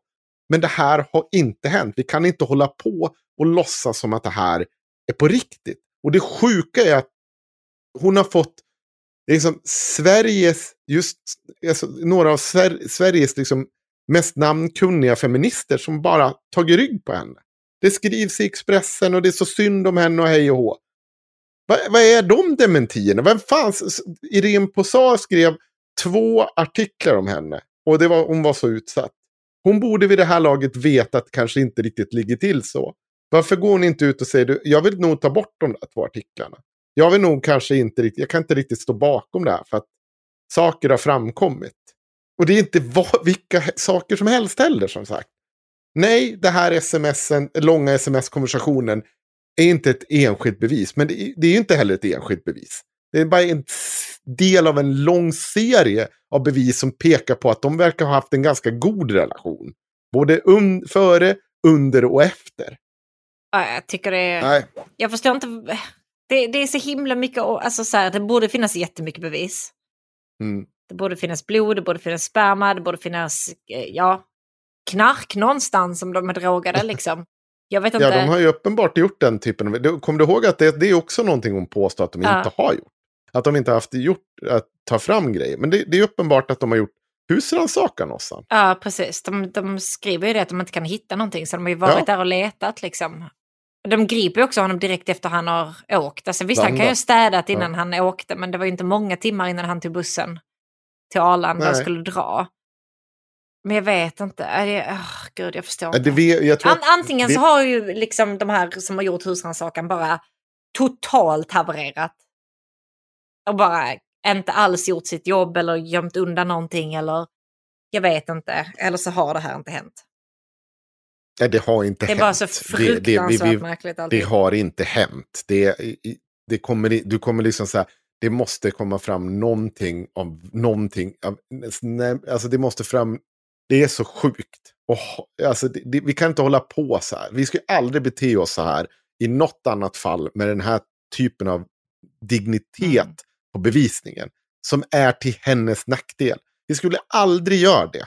Men det här har inte hänt. Vi kan inte hålla på och låtsas som att det här är på riktigt. Och det sjuka är att hon har fått liksom Sveriges, just alltså, några av Sver Sveriges liksom mest namnkunniga feminister som bara tagit rygg på henne. Det skrivs i Expressen och det är så synd om henne och hej och hå. Vad, vad är de dementierna? Vem fanns? Irene Posar skrev två artiklar om henne. Och det var, hon var så utsatt. Hon borde vid det här laget veta att det kanske inte riktigt ligger till så. Varför går hon inte ut och säger du, jag vill nog ta bort de där två artiklarna. Jag vill nog kanske inte riktigt, jag kan inte riktigt stå bakom det här för att saker har framkommit. Och det är inte va- vilka saker som helst heller som sagt. Nej, det här smsen, långa sms-konversationen är inte ett enskilt bevis. Men det är, det är ju inte heller ett enskilt bevis. Det är bara en del av en lång serie av bevis som pekar på att de verkar ha haft en ganska god relation. Både un före, under och efter. ja, jag tycker det är... Nej. Jag förstår inte. Det, det är så himla mycket, alltså så här, det borde finnas jättemycket bevis. Mm. Det borde finnas blod, det borde finnas sperma, det borde finnas, eh, ja, knark någonstans om de är drogade liksom. Jag vet inte. Ja, de har ju uppenbart gjort den typen av... Kommer du ihåg att det, det är också någonting hon påstår att de Ja. inte har gjort? Att de inte har haft gjort att ta fram grejer. Men det, det är uppenbart att de har gjort husrannsakan någonstans. Ja, precis. De, de skriver ju det att de inte kan hitta någonting, så de har ju varit Ja. där och letat liksom. De griper också honom direkt efter han har åkt. Alltså, visst, han kan ju ha städat innan Ja. han åkte, men det var ju inte många timmar innan han tog bussen till Arlanda och skulle dra. Men jag vet inte. Det, oh, gud, jag förstår inte. Jag An, antingen det- så har ju liksom de här som har gjort husrannsakan bara totalt havererat. Och bara inte alls gjort sitt jobb eller gömt undan någonting eller jag vet inte. Eller så har det här inte hänt. Nej, det har inte Det är hänt. bara så Det- det- vi- fruktansvärt vi- märkligt Det alltid. har inte hänt. Det, det kommer, du kommer liksom så här, det måste komma fram någonting av någonting. Av, nej, alltså det måste fram, det är så sjukt. Och, alltså, det, det, vi kan inte hålla på så här. Vi ska aldrig bete oss så här i något annat fall med den här typen av dignitet Mm. på bevisningen. Som är till hennes nackdel. Vi skulle aldrig göra det.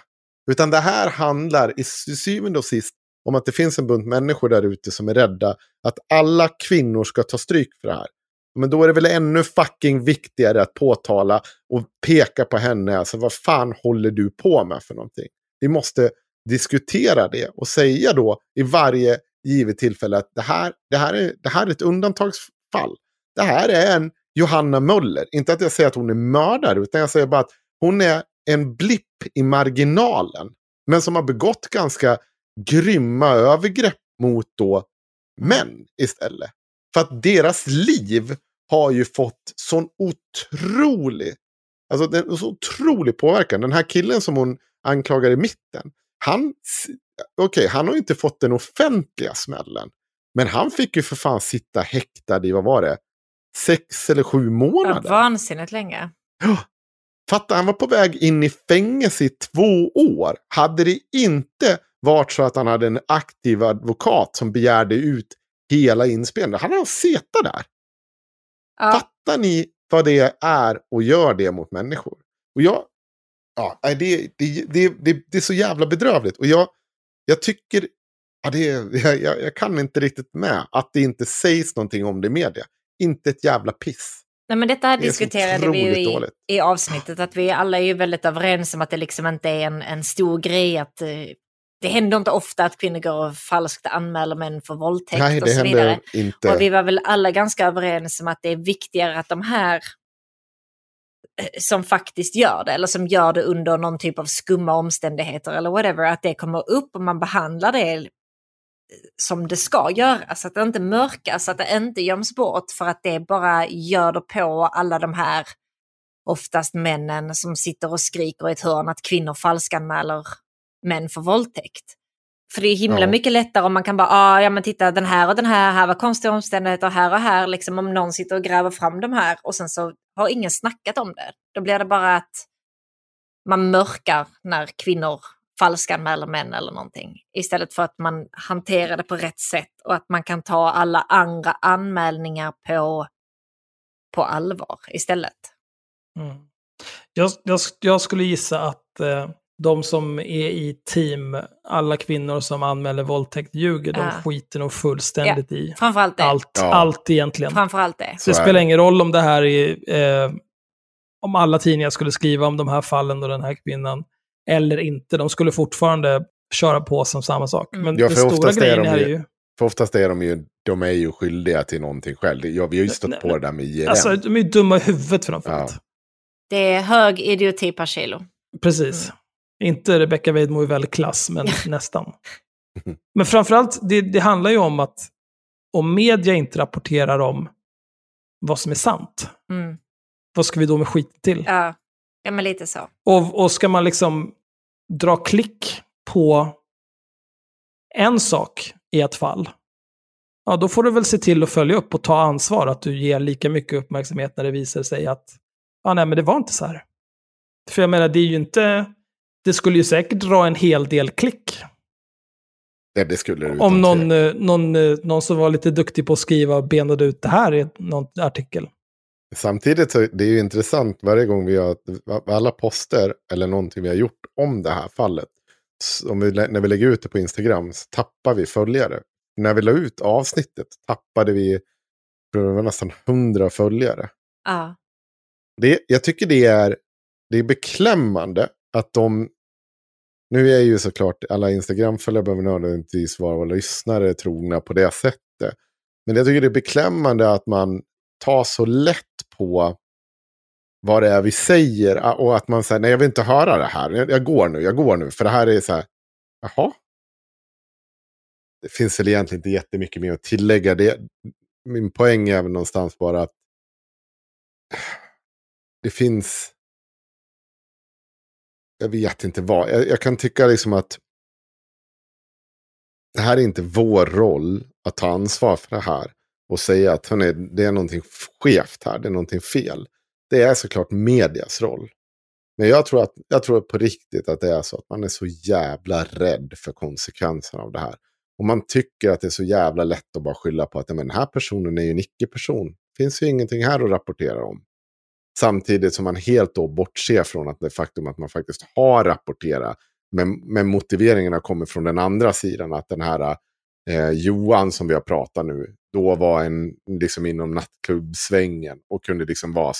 Utan det här handlar i sy- syvende och sist om att det finns en bunt människor där ute som är rädda att alla kvinnor ska ta stryk för det här. Men då är det väl ännu fucking viktigare att påtala och peka på henne. Alltså vad fan håller du på med för någonting? Vi måste diskutera det och säga då i varje givet tillfälle att det här, det här, är, det här är ett undantagsfall. Det här är en Johanna Möller. Inte att jag säger att hon är mördare, utan jag säger bara att hon är en blipp i marginalen. Men som har begått ganska grymma övergrepp mot då män istället. För att deras liv har ju fått sån otrolig, alltså är så otrolig påverkan. Den här killen som hon anklagar i mitten, han, okej, han har ju inte fått den offentliga smällen. Men han fick ju för fan sitta häktad i, vad var det, sex eller sju Ja, månader. vansinnigt länge. Fatta, han var på väg in i fängelse i två år. Hade det inte varit så att han hade en aktiv advokat som begärde ut hela inspelningen, han hade suttit där. Ja, Fattar ni vad det är och gör det mot människor? Och jag, ja, det, det, det, det, är så jävla bedrövligt. Och jag, jag tycker, ja, det, jag, jag, kan inte riktigt med att det inte sägs någonting om det i media. Inte ett jävla piss. Nej, men detta Det diskuterade vi ju i, i avsnittet, att vi alla är ju väldigt överens om att det liksom inte är en, en stor grej att eh, det händer inte ofta att kvinnor går och falskt anmäler män för våldtäkt nej, och så vidare. inte. Och vi var väl alla ganska överens om att det är viktigare att de här eh, som faktiskt gör det, eller som gör det under någon typ av skumma omständigheter eller whatever, att det kommer upp och man behandlar det eh, som det ska göras. Att det inte mörkas, att det inte göms bort för att det bara gör det på alla de här oftast männen som sitter och skriker i ett hörn att kvinnor falskanmäler män för våldtäkt. För det är himla Ja. mycket lättare om man kan bara, ah, ja men titta den här och den här, här var konstiga omständigheter, här och här, liksom om någon sitter och gräver fram de här och sen så har ingen snackat om det. Då blir det bara att man mörkar när kvinnor falskanmäler män eller någonting. Istället för att man hanterar det på rätt sätt och att man kan ta alla andra anmälningar på, på allvar istället. Mm. Jag, jag, jag skulle gissa att eh, de som är i team, alla kvinnor som anmäler våldtäkt ljuger, de Ja. skiter nog fullständigt i Framförallt det. allt, Ja. allt egentligen. Framförallt det. Så det är spelar ingen roll om det här är, eh, om alla tidningar skulle skriva om de här fallen och den här kvinnan, eller inte. De skulle fortfarande köra på som samma sak. Mm. Men Ja, för stora är grejen de här är ju- ju, För oftast är de ju, de är ju skyldiga till någonting själv. Ja, vi har ju stått Nej, på det där med IRM. alltså de är ju dumma i huvudet för något Ja. ja. Det är hög idioti per kilo. Precis. Mm. Inte Rebecca Weidmo i väldigt klass, men nästan. Men framförallt, det, det handlar ju om att om media inte rapporterar om vad som är sant, Mm. vad ska vi då med skit till? Ja. ja, men lite så. Och, och ska man liksom dra klick på en sak i ett fall, ja då får du väl se till att följa upp och ta ansvar, att du ger lika mycket uppmärksamhet när det visar sig att, ja nej men det var inte så här. För jag menar, det är ju inte, det skulle ju säkert dra en hel del klick Ja, det skulle det om någon, eh, någon, eh, någon som var lite duktig på att skriva och benade ut det här i någon artikel. Samtidigt så det är ju intressant varje gång vi har alla poster eller någonting vi har gjort om det här fallet. Om vi, när vi lägger ut det på Instagram så tappar vi följare. När vi la ut avsnittet tappade vi var nästan 100 följare. Ja. Det, jag tycker det är, det är beklämmande att de... Nu är ju såklart alla Instagram-följare behöver nödvändigtvis vara lyssnare trogna på det sättet. Men jag tycker det är beklämmande att man tar så lätt på vad det är vi säger och att man säger nej jag vill inte höra det här. Jag, jag går nu, jag går nu. För det här är så här, jaha. Det finns väl egentligen inte jättemycket mer att tillägga. Det, min poäng är väl någonstans bara att det finns... Jag vet inte vad. Jag, jag kan tycka liksom att det här är inte vår roll att ta ansvar för det här. Och säga att hörni, det är någonting skevt här, det är någonting fel. det är såklart medias roll. Men jag tror, att, jag tror på riktigt att det är så att man är så jävla rädd för konsekvenserna av det här. Och man tycker att det är så jävla lätt att bara skylla på att men, den här personen är ju en icke-person. Det finns ju ingenting här att rapportera om. Samtidigt som man helt då bortser från att det faktum att man faktiskt har rapporterat. Men, men motiveringarna kommer från den andra sidan. Att den här eh, Johan som vi har pratat nu. Då var en liksom inom nattklubbsvängen. Och kunde liksom vara,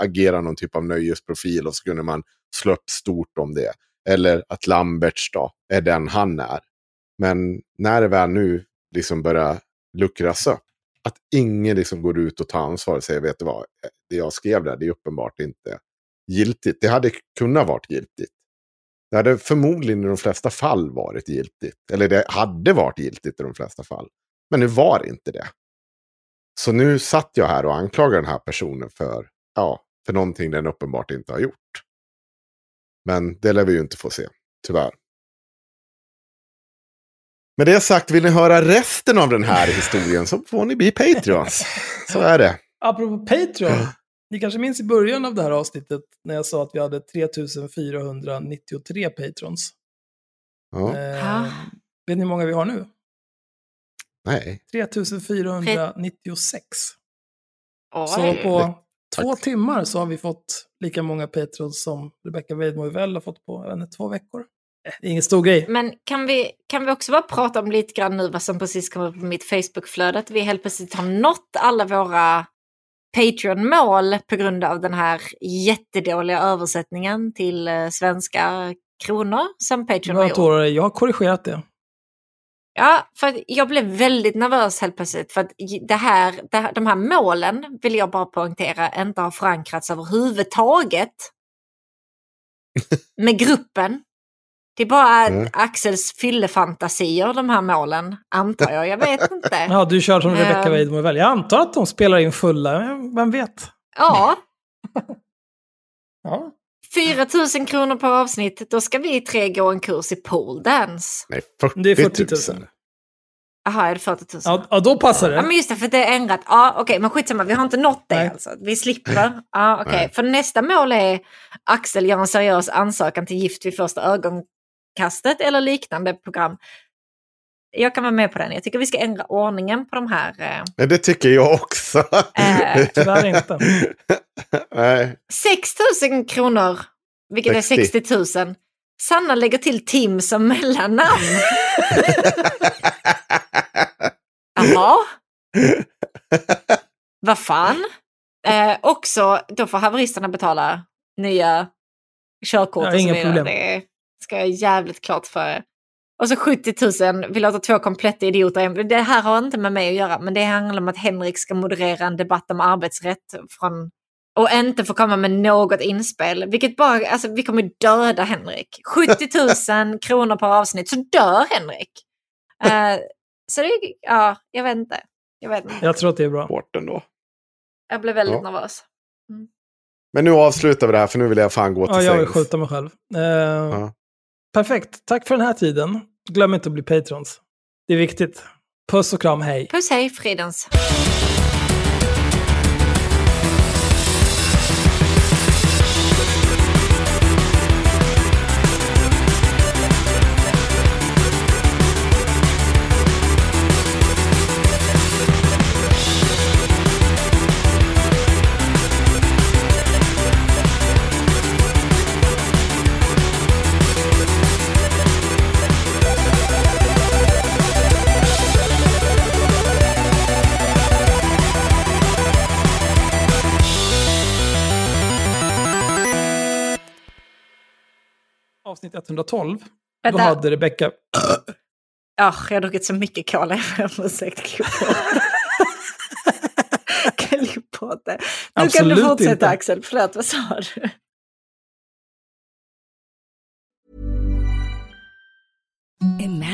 agera någon typ av nöjesprofil. Och så kunde man slå upp stort om det. Eller att Lamberts då är den han är. Men när det väl nu liksom börjar luckras upp att ingen liksom går ut och tar ansvar och säger, vet du vad, det jag skrev där, det är uppenbart inte giltigt. Det hade kunnat varit giltigt. Det hade förmodligen i de flesta fall varit giltigt. Eller det hade varit giltigt i de flesta fall. Men nu var det inte det. Så nu satt jag här och anklagade den här personen för, ja, för någonting den uppenbart inte har gjort. Men det lär vi ju inte få se, tyvärr. Med det sagt, vill ni höra resten av den här historien så får ni bli Patreons. Så är det. Apropå Patreon. Ni kanske minns i början av det här avsnittet när jag sa att vi hade 3493 patrons. Ja. Eh, vet ni hur många vi har nu? Nej. 3496. Oj. Så på två timmar så har vi fått lika många patrons som Rebecca Weidmo väl har fått på inte, två veckor. Det är ingen stor grej. Men kan vi, kan vi också bara prata om lite grann nu vad som precis kom upp på mitt Facebook-flöde? Att vi helt plötsligt har nått alla våra Patreon-mål på grund av den här jättedåliga översättningen till eh, svenska kronor som Patreon har Jag, gjort. jag har korrigerat det. Ja, för jag blev väldigt nervös helt plötsligt. För att det här, det här, de här målen, vill jag bara poängtera, inte har förankrats överhuvudtaget med gruppen. Det är bara Mm. Axels fyllefantasier, de här målen, antar jag. Jag vet inte. Ja, du kör som Rebecca Ehm. Weidmo väl. Jag antar att de spelar in fulla, vem vet? Ja, Ja. 4 000 kronor per avsnitt, då ska vi tre gå en kurs i pole dance. Nej, 40 Det är 40 000. 000. Jaha, är det 40 000? Ja, ja, då passar Ja, det. men just det, för det är ändrat. Ja, okej, men skitsamma, vi har inte nått det Nej. alltså. Vi slipper. Ja, okej. Nej. För nästa mål är Axel gör en seriös ansökan till Gift vid första ögonkastet eller liknande program. Jag kan vara med på den. Jag tycker vi ska ändra ordningen på de här. Eh, det tycker jag också. Eh. Tyvärr inte. Nej. 6 000 kronor, vilket är 60. 60 000. Sanna lägger till Tim som mellannamn. Jaha. Vad fan? Eh, också, då får haveristerna betala nya körkort Ja, inga problem. Det ska jag jävligt klart för er. Och så 70 000, vi låter två kompletta idioter. Det här har inte med mig att göra, men det handlar om att Henrik ska moderera en debatt om arbetsrätt från, och inte få komma med något inspel. Vilket bara, alltså vi kommer döda Henrik. 70 000 kronor per avsnitt så dör Henrik. Eh, så det, ja, jag vet inte. Jag vet inte. Jag tror att det är bra. Hårt ändå. Jag blev väldigt Ja. nervös. Men nu avslutar vi det här för nu vill jag fan gå till Ja, jag vill sängs. skjuta mig själv. Eh, Perfekt. Tack för den här tiden. Glöm inte att bli patrons. Det är viktigt. Puss och kram, hej. Puss hej, fridens. Avsnitt 112. Då Vänta. hade Rebecka... Ja, jag har druckit så mycket cola. Jag ber om ursäkt. Klipp på det. Nu kan Absolut du fortsätta inte. Axel. Förlåt, vad sa du? Imagine